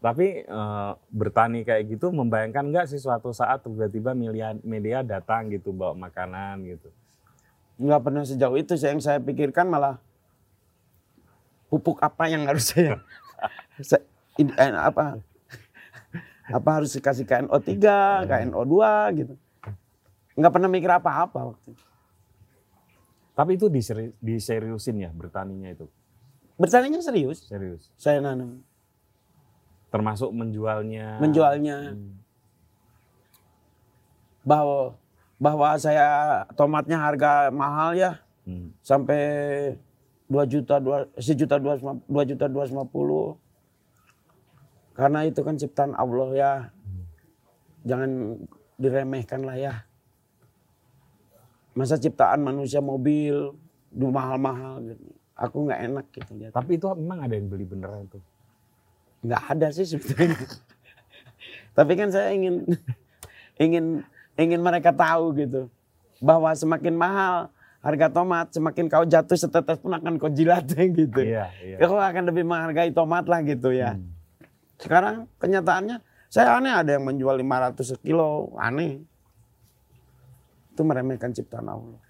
Tapi eh, bertani kayak gitu membayangkan nggak sih suatu saat tiba-tiba media, datang gitu bawa makanan gitu. nggak pernah sejauh itu saya yang saya pikirkan malah pupuk apa yang harus saya, saya- in- eh, apa apa harus dikasih KNO3, KNO2 gitu. Nggak pernah mikir apa-apa waktu itu. Tapi itu diseri- diseriusin ya bertaninya itu. Bertaninya serius, Serius. saya nanam. Termasuk menjualnya. Menjualnya Hmm. bahwa bahwa saya tomatnya harga mahal ya Hmm. sampai 2 juta dua sejuta dua dua juta dua ratus lima puluh karena itu kan ciptaan Allah ya. Jangan diremehkan lah ya. Masa ciptaan manusia mobil mahal-mahal gitu. Aku nggak enak gitu Tapi itu memang ada yang beli beneran tuh. nggak ada sih sebetulnya. Tapi kan saya ingin ingin ingin mereka tahu gitu. Bahwa semakin mahal harga tomat semakin kau jatuh setetes pun akan kau jilat gitu. Iya, iya. kau akan lebih menghargai tomat lah gitu ya. Hmm. Sekarang kenyataannya saya aneh ada yang menjual 500 sekilo aneh itu meremehkan ciptaan Allah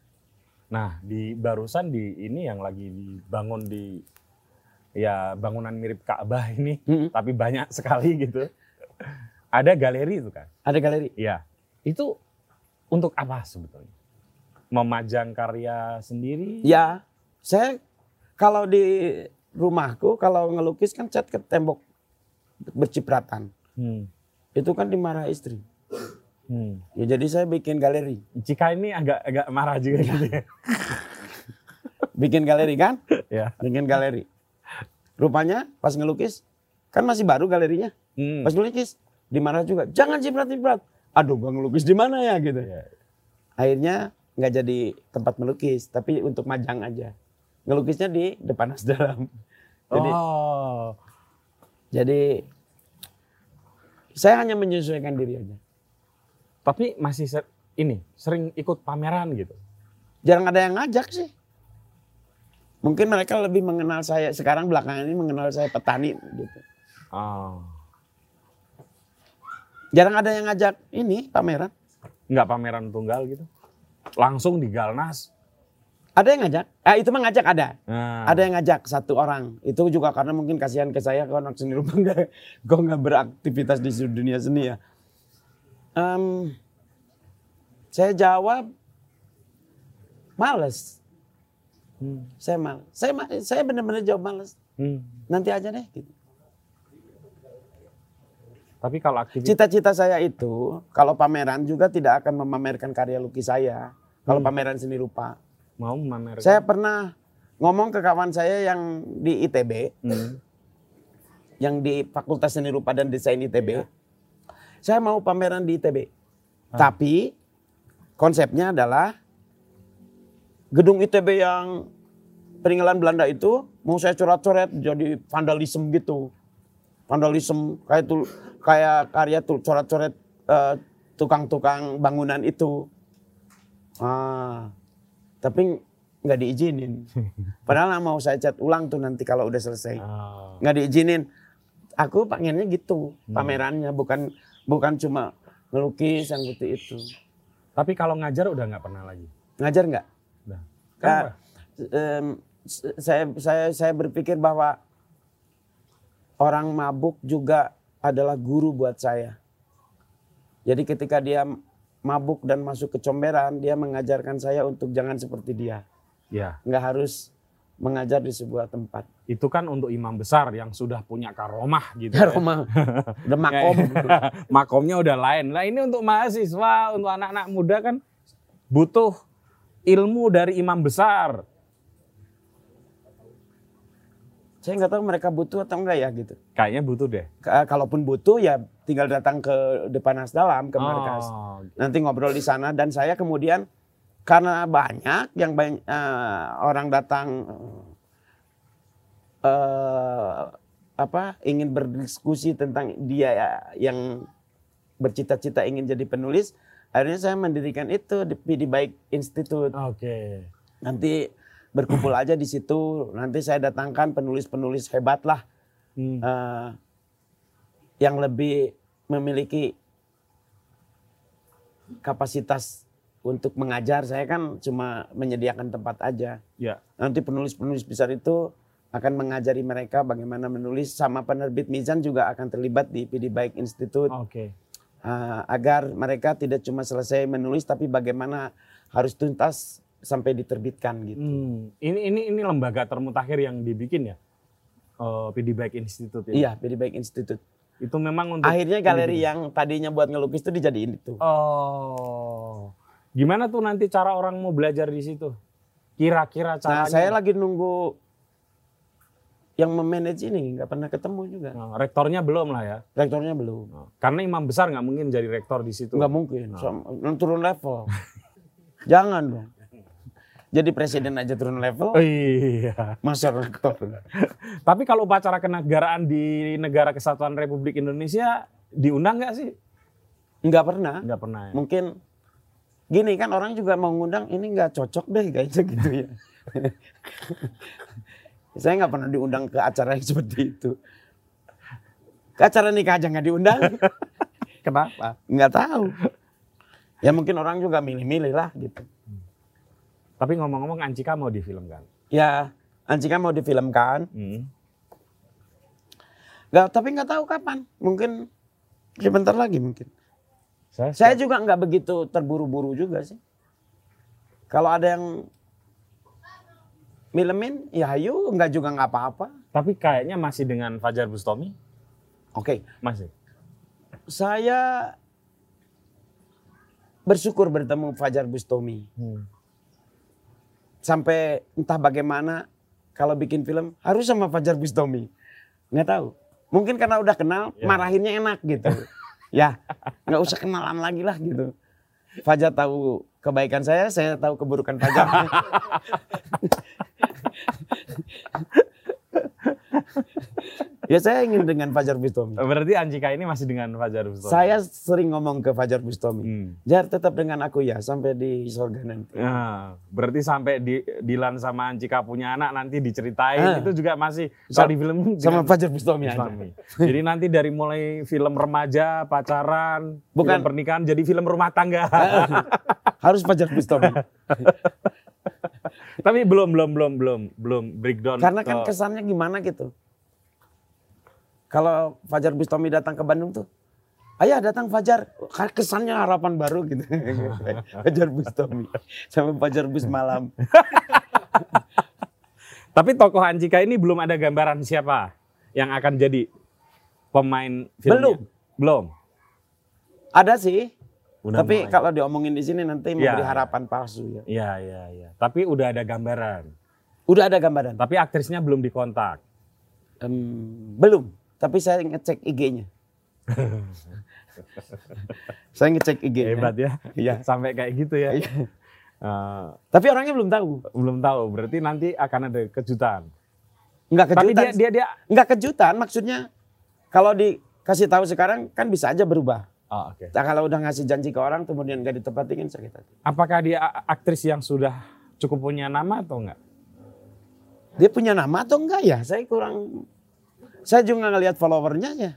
Nah, di barusan di ini yang lagi dibangun di ya bangunan mirip Ka'bah ini, Mm-mm. tapi banyak sekali gitu. Ada galeri itu kan? ada galeri Iya. Itu untuk apa sebetulnya? Memajang karya sendiri? ya saya kalau di rumahku kalau ngelukis kan cat ke tembok bercipratan Hmm. itu kan dimarah istri. Hmm. Ya jadi saya bikin galeri. Cika ini agak agak marah juga gitu ya. Bikin galeri kan? ya. Bikin galeri. Rupanya pas ngelukis kan masih baru galerinya. Hmm. Pas ngelukis dimarah juga. Jangan ciprat-ciprat. Aduh gua ngelukis di mana ya gitu. Ya. Akhirnya nggak jadi tempat melukis tapi untuk majang aja. Ngelukisnya di depan Nasdaram. Jadi oh. Jadi saya hanya menyesuaikan diri aja. Tapi masih ser- ini sering ikut pameran gitu. Jarang ada yang ngajak sih. Mungkin mereka lebih mengenal saya sekarang belakangan ini mengenal saya petani gitu. Oh. Jarang ada yang ngajak ini pameran. Nggak pameran tunggal gitu. Langsung di Galnas. Ada yang ngajak? Eh, itu mah ngajak ada. Nah. Ada yang ngajak satu orang. Itu juga karena mungkin kasihan ke saya kalau anak seni rupa nggak kok nggak beraktivitas di dunia seni ya. Em, saya jawab males. Hmm. Saya mal. Saya saya benar-benar jawab males. Hmm. Nanti aja deh. Gitu. Tapi kalau aktivitas Cita-cita saya itu kalau pameran juga tidak akan memamerkan karya lukis saya. Kalau Hmm. pameran seni rupa. Mau memamerkan. Saya pernah ngomong ke kawan saya yang di ITB, Hmm. yang di Fakultas Seni Rupa dan Desain ITB. Iya. Saya mau pameran di ITB. Ah. Tapi konsepnya adalah gedung ITB yang peninggalan Belanda itu mau saya coret-coret jadi vandalisme gitu. Vandalisme kayak tuh kayak karya tuh coret-coret eh, tukang-tukang bangunan itu. Ah, tapi nggak diizinin. Padahal mau saya cat ulang tuh nanti kalau udah selesai. Ah. Nggak diizinin. Aku pengennya gitu pamerannya bukan bukan cuma ngelukis yang gitu itu. Tapi kalau ngajar udah nggak pernah lagi. Ngajar nggak? Kenapa? em, s- saya saya saya berpikir bahwa orang mabuk juga adalah guru buat saya. Jadi ketika dia mabuk dan masuk ke comberan, dia mengajarkan saya untuk jangan seperti dia. Ya, Nggak harus mengajar di sebuah tempat. itu kan untuk imam besar yang sudah punya karomah gitu. Ya, ya. Roma, udah makom. Makomnya udah lain. Lah ini untuk mahasiswa, untuk anak-anak muda kan butuh ilmu dari imam besar. saya nggak tahu mereka butuh atau enggak ya gitu. Kayaknya butuh deh. Ka- Kalaupun butuh ya tinggal datang ke depan Dalam ke markas. Oh, nanti ngobrol di sana dan saya kemudian karena banyak yang banyak eh, orang datang eh, apa ingin berdiskusi tentang dia ya, yang bercita-cita ingin jadi penulis akhirnya saya mendirikan itu di PD Baik Institute Oke. nanti berkumpul aja di situ nanti saya datangkan penulis-penulis hebat lah Hmm. eh, yang lebih memiliki kapasitas untuk mengajar. Saya kan cuma menyediakan tempat aja. Ya. Nanti penulis-penulis besar itu akan mengajari mereka bagaimana menulis sama penerbit Mizan juga akan terlibat di PD Baik Institute Oke. eh, agar mereka tidak cuma selesai menulis tapi bagaimana harus tuntas sampai diterbitkan gitu. Hmm. Ini ini ini lembaga termutakhir yang dibikin ya. Eh, PD Baik Institute ya. Iya, PD Baik Institute. Itu memang untuk Akhirnya galeri yang tadinya buat ngelukis itu dijadiin itu. Oh. Gimana tuh nanti cara orang mau belajar di situ? Kira-kira caranya? Nah, saya lagi nunggu yang memanage ini nggak pernah ketemu juga. Nah, rektornya belum lah ya. Rektornya belum. Nah, Karena imam besar nggak mungkin jadi rektor di situ. Nggak mungkin. Sama- turun level. Jangan dong. Jadi presiden aja turun level, Oh, iya. masa rektor. Tapi kalau upacara kenegaraan di negara kesatuan Republik Indonesia diundang nggak sih? Nggak pernah. Nggak pernah ya. Mungkin gini kan orang juga mau ngundang ini nggak cocok deh kayaknya gitu ya. Saya nggak pernah diundang ke acara yang seperti itu. Ke acara nikah aja nggak diundang. Kenapa? nggak tahu. Ya mungkin orang juga milih-milih lah gitu. Tapi ngomong-ngomong Ancika mau difilmkan. Ya, Anjika mau difilmkan. Hmm. Nggak, tapi nggak tahu kapan. Mungkin sebentar lagi mungkin. Saya, Saya juga nggak begitu terburu-buru juga sih. Kalau ada yang milemin, ya ayo nggak juga nggak apa-apa. Tapi kayaknya masih dengan Fajar Bustomi. Oke, Masih. saya bersyukur bertemu Fajar Bustomi. Hmm. Sampai entah bagaimana kalau bikin film harus sama Fajar Bustomi. Nggak tahu. Mungkin karena udah kenal, Ya. marahinnya enak gitu. ya, nggak usah kenalan lagi lah gitu. Fajar tahu kebaikan saya, saya tahu keburukan Fajar. ya saya ingin dengan Fajar Bustomi. Berarti Ancika ini masih dengan Fajar Bustomi. Saya sering ngomong ke Fajar Bustomi. Hmm. Jar tetap dengan aku ya sampai di surga nanti. Nah, berarti sampai di Dilan sama Ancika punya anak nanti diceritain Ah. itu juga masih kalau di film Sama Fajar Bustomi aja. Bustomi. Jadi nanti dari mulai film remaja, pacaran, Bukan. film pernikahan jadi film rumah tangga. Harus Fajar Bustomi. Tapi belum belum belum belum belum breakdown. Karena kan ke- kesannya gimana gitu. Kalau Fajar Bustomi datang ke Bandung tuh, ayah datang Fajar, kesannya harapan baru gitu. Fajar Bustomi sama Fajar Bus malam. Tapi tokoh Ancika ini belum ada gambaran siapa yang akan jadi pemain filmnya. Belum. Belum. Ada sih, Udah tapi mulai. kalau diomongin di sini nanti Ya. memberi harapan palsu ya. Iya iya iya. Tapi udah ada gambaran. Udah ada gambaran? Tapi aktrisnya belum dikontak. Em, belum, tapi saya ngecek IG-nya. saya ngecek IG-nya. Hebat ya. Iya. Sampai kayak gitu ya. Eh, Tapi orangnya belum tahu. belum tahu, berarti nanti akan ada kejutan. Enggak Tapi kejutan. dia dia dia Enggak kejutan maksudnya kalau dikasih tahu sekarang kan bisa aja berubah. Oh, oke. Nah, kalau udah ngasih janji ke orang kemudian nggak ditepati kan sakit hati. Apakah dia aktris yang sudah cukup punya nama atau enggak? Dia punya nama atau enggak ya? Saya kurang saya juga ngelihat followernya ya.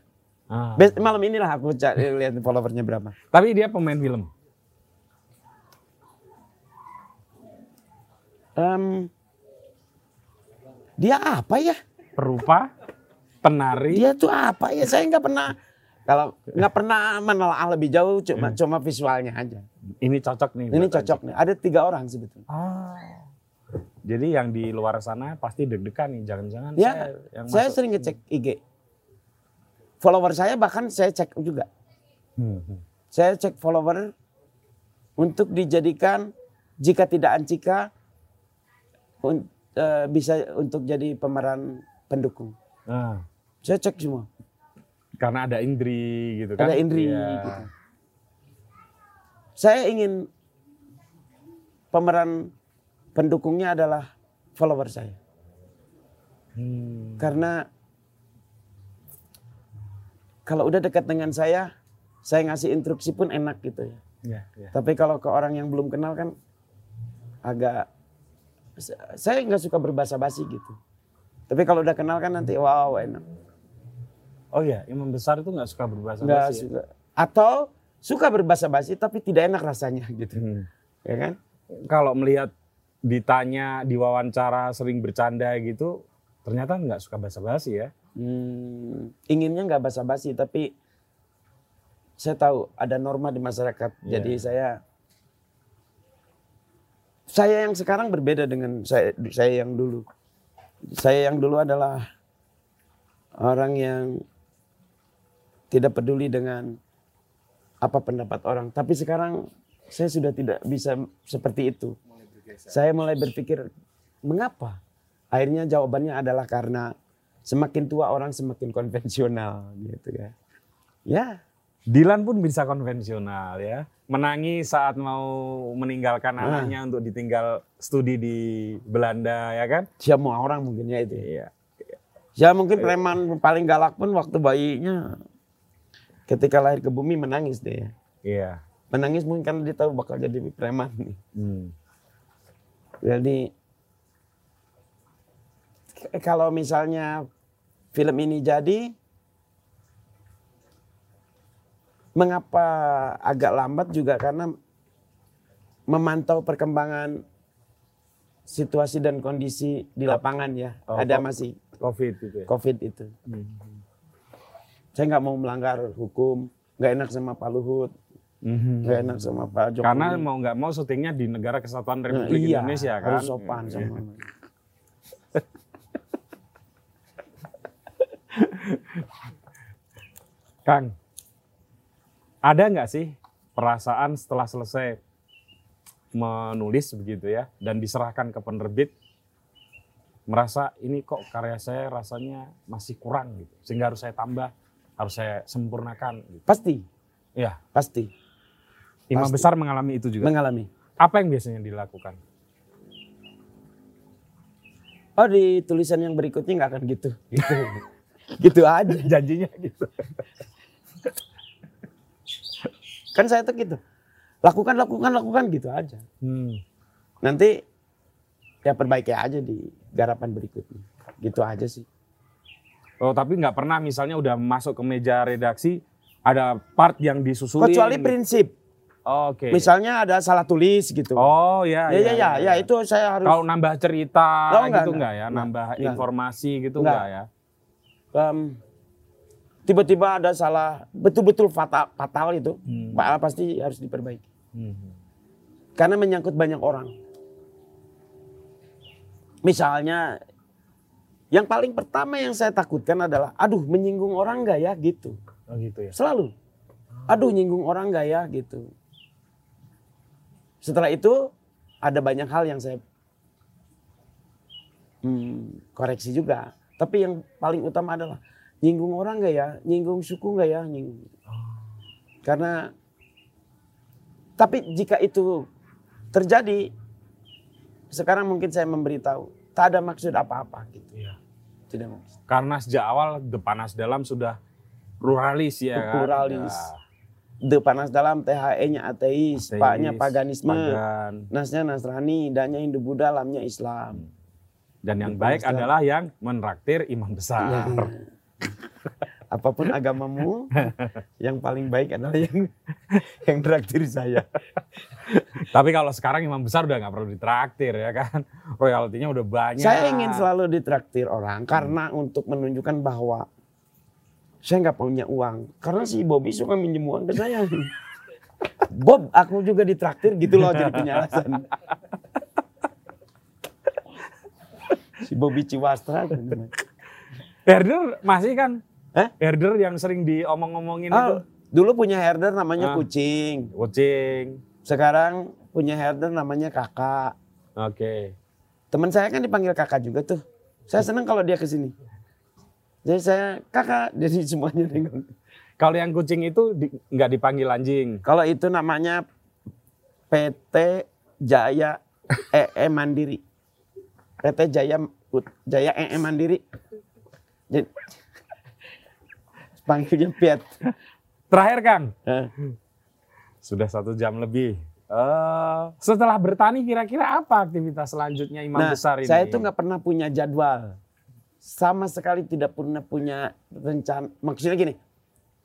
Ah. Bes- Malam inilah aku cari lihat followernya berapa. Tapi dia pemain film. Em, dia apa ya? Perupa, penari. Dia tuh apa ya? Saya nggak pernah kalau nggak pernah menelaah lebih jauh cuma cuma visualnya aja. Ini cocok nih. Ini cocok nih. Ada tiga orang sebetulnya. Ah. Jadi yang di luar sana pasti deg-degan nih, jangan-jangan Ya, saya yang saya masuk. sering ngecek IG. Follower saya bahkan saya cek juga. Hmm, hmm. Saya cek follower untuk dijadikan jika tidak ancika un- eh, bisa untuk jadi pemeran pendukung. Ah, Saya cek semua. karena ada Indri gitu kan. Ada Indri Iya. gitu. Saya ingin pemeran pendukungnya adalah follower saya. Hmm. Karena kalau udah dekat dengan saya, saya ngasih instruksi pun enak gitu ya. Ya, ya. Tapi kalau ke orang yang belum kenal kan agak saya nggak suka berbahasa basi gitu. Tapi kalau udah kenal kan nanti wow enak. Oh iya, imam besar itu nggak suka berbahasa Nggak basi. ya? suka. Atau suka berbahasa basi tapi tidak enak rasanya gitu. Hmm. Ya kan? Kalau melihat ditanya, diwawancara, sering bercanda gitu, ternyata nggak suka bahasa basi ya. Hmm, inginnya nggak basa-basi tapi saya tahu ada norma di masyarakat. Iya. Jadi saya saya yang sekarang berbeda dengan saya saya yang dulu. Saya yang dulu adalah orang yang tidak peduli dengan apa pendapat orang. Tapi sekarang saya sudah tidak bisa seperti itu. Saya mulai berpikir mengapa? Akhirnya jawabannya adalah karena semakin tua orang semakin konvensional gitu ya. Ya, Dilan pun bisa konvensional ya. Menangis saat mau meninggalkan Ah. anaknya untuk ditinggal studi di Belanda ya kan? semua orang mungkin ya itu. Iya. Ya mungkin preman paling galak pun waktu bayinya ketika lahir ke bumi menangis deh ya. Iya. Menangis mungkin karena dia tahu bakal jadi preman nih. Hmm. Jadi kalau misalnya film ini jadi mengapa agak lambat juga karena memantau perkembangan situasi dan kondisi di lapangan ya. Oh, Ada masih Covid itu ya. Covid itu. Hmm. Saya nggak mau melanggar hukum, nggak enak sama Pak Luhut, Mhm. nggak enak sama Pak Jokowi. Karena mau nggak mau syutingnya di negara kesatuan Nah, Republik iya, Indonesia kan. harus sopan sama. Kang, ada nggak sih perasaan setelah selesai menulis begitu ya dan diserahkan ke penerbit merasa ini kok karya saya rasanya masih kurang gitu sehingga harus saya tambah harus saya sempurnakan gitu. Pasti, ya pasti imam Pasti. besar mengalami itu juga mengalami. apa yang biasanya dilakukan Oh di tulisan yang berikutnya nggak akan gitu, gitu, gitu aja. janjinya gitu Kan saya tuh gitu, lakukan, lakukan, lakukan gitu aja. Hmm. Nanti ya perbaiki aja di garapan berikutnya, gitu aja sih. oh tapi nggak pernah misalnya udah masuk ke meja redaksi ada part yang disusulin Kecuali prinsip, oke misalnya ada salah tulis gitu. oh ya ya, ya, ya, ya, itu saya harus. Kalau nambah cerita Oh, enggak, gitu enggak. enggak ya? Nambah enggak. informasi gitu Enggak. enggak, ya? em, tiba-tiba ada salah, betul-betul fatal, fatal itu, Hmm. Pasti harus diperbaiki. Hmm. Karena menyangkut banyak orang. Misalnya, yang paling pertama yang saya takutkan adalah, aduh menyinggung orang nggak ya gitu. Oh gitu ya. Selalu. Aduh nyinggung orang nggak ya gitu. Setelah itu ada banyak hal yang saya hmm, koreksi juga. Tapi yang paling utama adalah nyinggung orang nggak ya, nyinggung suku nggak ya, nyinggung. Karena tapi jika itu terjadi sekarang mungkin saya memberitahu, tak ada maksud apa-apa gitu. Iya. Tidak maksud. Karena sejak awal The Panas Dalam sudah pluralis ya kan? Pluralis. Ya, De panas dalam THE-nya ateis, ateis, Pak-nya paganisme, pagan. Nasnya Nasrani, Dan-nya Hindu Buddha, Lamnya Islam. Dan yang The baik Panas Dalam. adalah yang menraktir imam besar. Apa pun agamamu, yang paling baik adalah yang yang traktir saya. Tapi kalau sekarang imam besar udah nggak perlu ditraktir ya kan? Royaltinya udah banyak. Saya ingin selalu ditraktir orang karena untuk menunjukkan bahwa saya nggak punya uang. Karena si Bobby suka minjem uang ke saya. Bob, aku juga ditraktir gitu loh jadi punya alasan. si Bobby Ciwastra. Herder masih kan? Hah? Herder yang sering diomong-omongin itu. Oh, dulu punya herder namanya Ah. kucing. Kucing. Sekarang punya herder namanya kakak. Oke. Teman saya kan dipanggil kakak juga tuh. Saya senang kalau dia ke sini. Jadi saya kakak, jadi semuanya nengok. Kalau yang kucing itu di- nggak dipanggil anjing. Kalau itu namanya PT Jaya EE Mandiri. PT Jaya Jaya EE Mandiri. Jadi, panggilnya Piet. Terakhir Kang, Eh, sudah satu jam lebih. Eh, setelah bertani kira-kira apa aktivitas selanjutnya imam Nah, besar ini? saya itu nggak pernah punya jadwal. Sama sekali tidak pernah punya rencana. Maksudnya gini,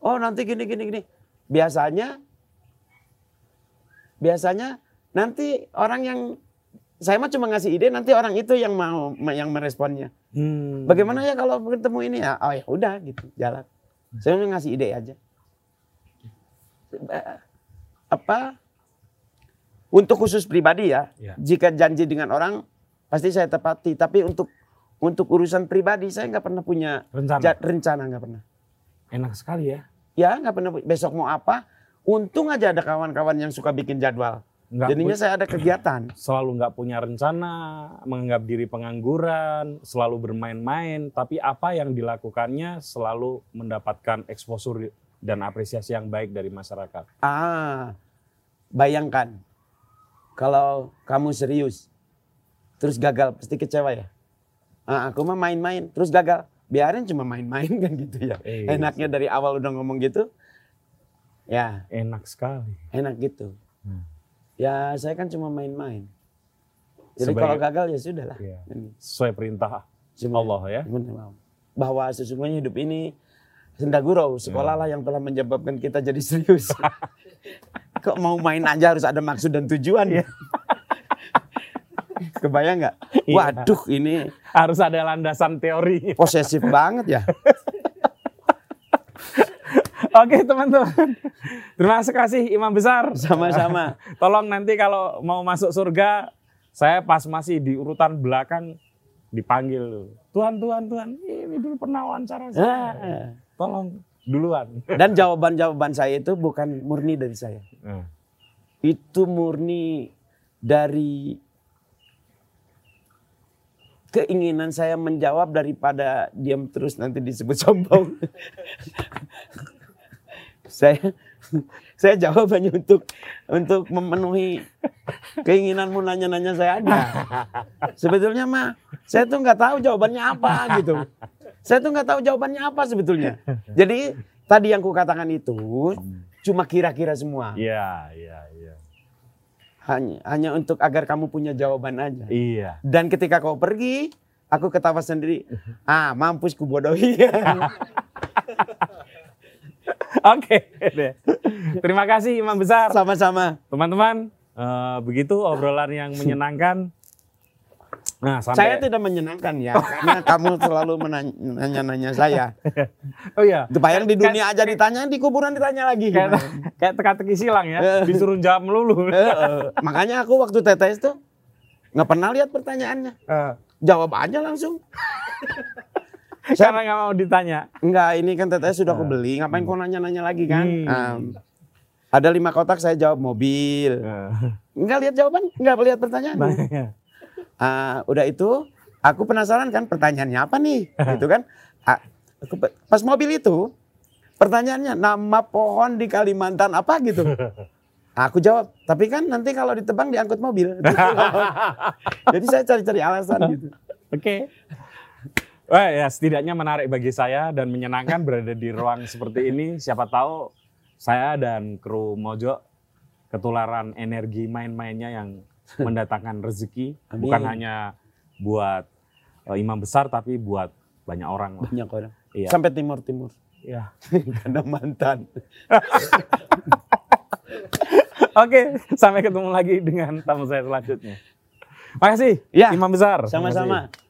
oh nanti gini gini gini. Biasanya, biasanya nanti orang yang saya mah cuma ngasih ide, nanti orang itu yang mau yang meresponnya. Hmm. Bagaimana ya kalau ketemu ini ya? Oh ya udah gitu, jalan. Saya cuma ngasih ide aja. Apa? Untuk khusus pribadi ya, Ya. jika janji dengan orang pasti saya tepati. Tapi untuk untuk urusan pribadi saya nggak pernah punya Rencana. ja- rencana nggak pernah. Enak sekali ya. Ya nggak pernah. Besok mau apa? Untung aja ada kawan-kawan yang suka bikin jadwal. Nggak Jadinya saya ada kegiatan. selalu nggak punya rencana, menganggap diri pengangguran, selalu bermain-main, tapi apa yang dilakukannya selalu mendapatkan eksposur dan apresiasi yang baik dari masyarakat. Ah, bayangkan kalau kamu serius terus gagal pasti kecewa ya. Ah, aku mah main-main terus gagal. Biarin cuma main-main kan gitu ya. Iya. Enaknya dari awal udah ngomong gitu. Ya, Enak sekali. enak gitu. Hmm. Ya, saya kan cuma main-main. Jadi Sebagai- kalau gagal ya sudahlah. Iya. Ini. Sesuai perintah Cuma- Allah ya. Benar. Bahwa sesungguhnya hidup ini senda gurau, sekolahlah yang telah menyebabkan kita jadi serius. Kok mau main aja harus ada maksud dan tujuan. Kebayang nggak? Iya. Waduh, ini Harus ada landasan teori. posesif banget ya. Oke teman-teman. Terima kasih Imam Besar. Sama-sama. Tolong nanti kalau mau masuk surga, saya pas masih di urutan belakang dipanggil. Tuhan, Tuhan, Tuhan, ini dulu pernah wawancara saya. Ah. Tolong duluan. Dan jawaban-jawaban saya itu bukan murni dari saya. Nah, Itu murni dari keinginan saya menjawab daripada diam terus nanti disebut sombong. saya saya jawab hanya untuk untuk memenuhi keinginanmu nanya-nanya saya ada. Sebetulnya mah saya tuh nggak tahu jawabannya apa gitu. Saya tuh nggak tahu jawabannya apa sebetulnya. Jadi tadi yang kukatakan itu cuma kira-kira semua. Iya, iya, iya. Hanya hanya untuk agar kamu punya jawaban aja. Iya. Dan ketika kau pergi, aku ketawa sendiri. Ah, mampus ku bodohi. Oke. deh. Terima kasih Imam Besar. Sama-sama. Teman-teman, eh, begitu obrolan yang menyenangkan. Nah, Saya sampai tidak menyenangkan ya, karena kamu selalu menanya-nanya saya. Oh iya. Bayang di dunia aja ditanya, di kuburan ditanya lagi. Kayak, gimana? kayak teka-teki silang ya, disuruh jawab melulu. Eh, eh, makanya aku waktu TTS tuh nggak pernah lihat pertanyaannya. Eh, Jawab aja langsung. Karena nggak mau ditanya. Enggak, ini kan TTS sudah aku beli. Ngapain kau nanya-nanya lagi kan? Hmm. Em, ada lima kotak saya jawab mobil. Eh, Enggak lihat jawaban, enggak lihat pertanyaan. Ah, udah itu, aku penasaran kan pertanyaannya apa nih, gitu kan? Aku pe- pas mobil itu, pertanyaannya nama pohon di Kalimantan apa gitu? Aku jawab, tapi kan nanti kalau ditebang diangkut mobil. Jadi saya cari-cari alasan gitu. Oke. Wah ya setidaknya menarik bagi saya dan menyenangkan berada di ruang seperti ini. Siapa tahu saya dan kru Mojo ketularan energi main-mainnya yang mendatangkan rezeki Amin. bukan hanya buat eh, imam besar tapi buat banyak orang lah. Banyak orang. Iya. Sampai timur-timur. Iya. Karena mantan. Oke, sampai ketemu lagi dengan tamu saya selanjutnya. Makasih, Ya, imam besar. Sama-sama. Makasih.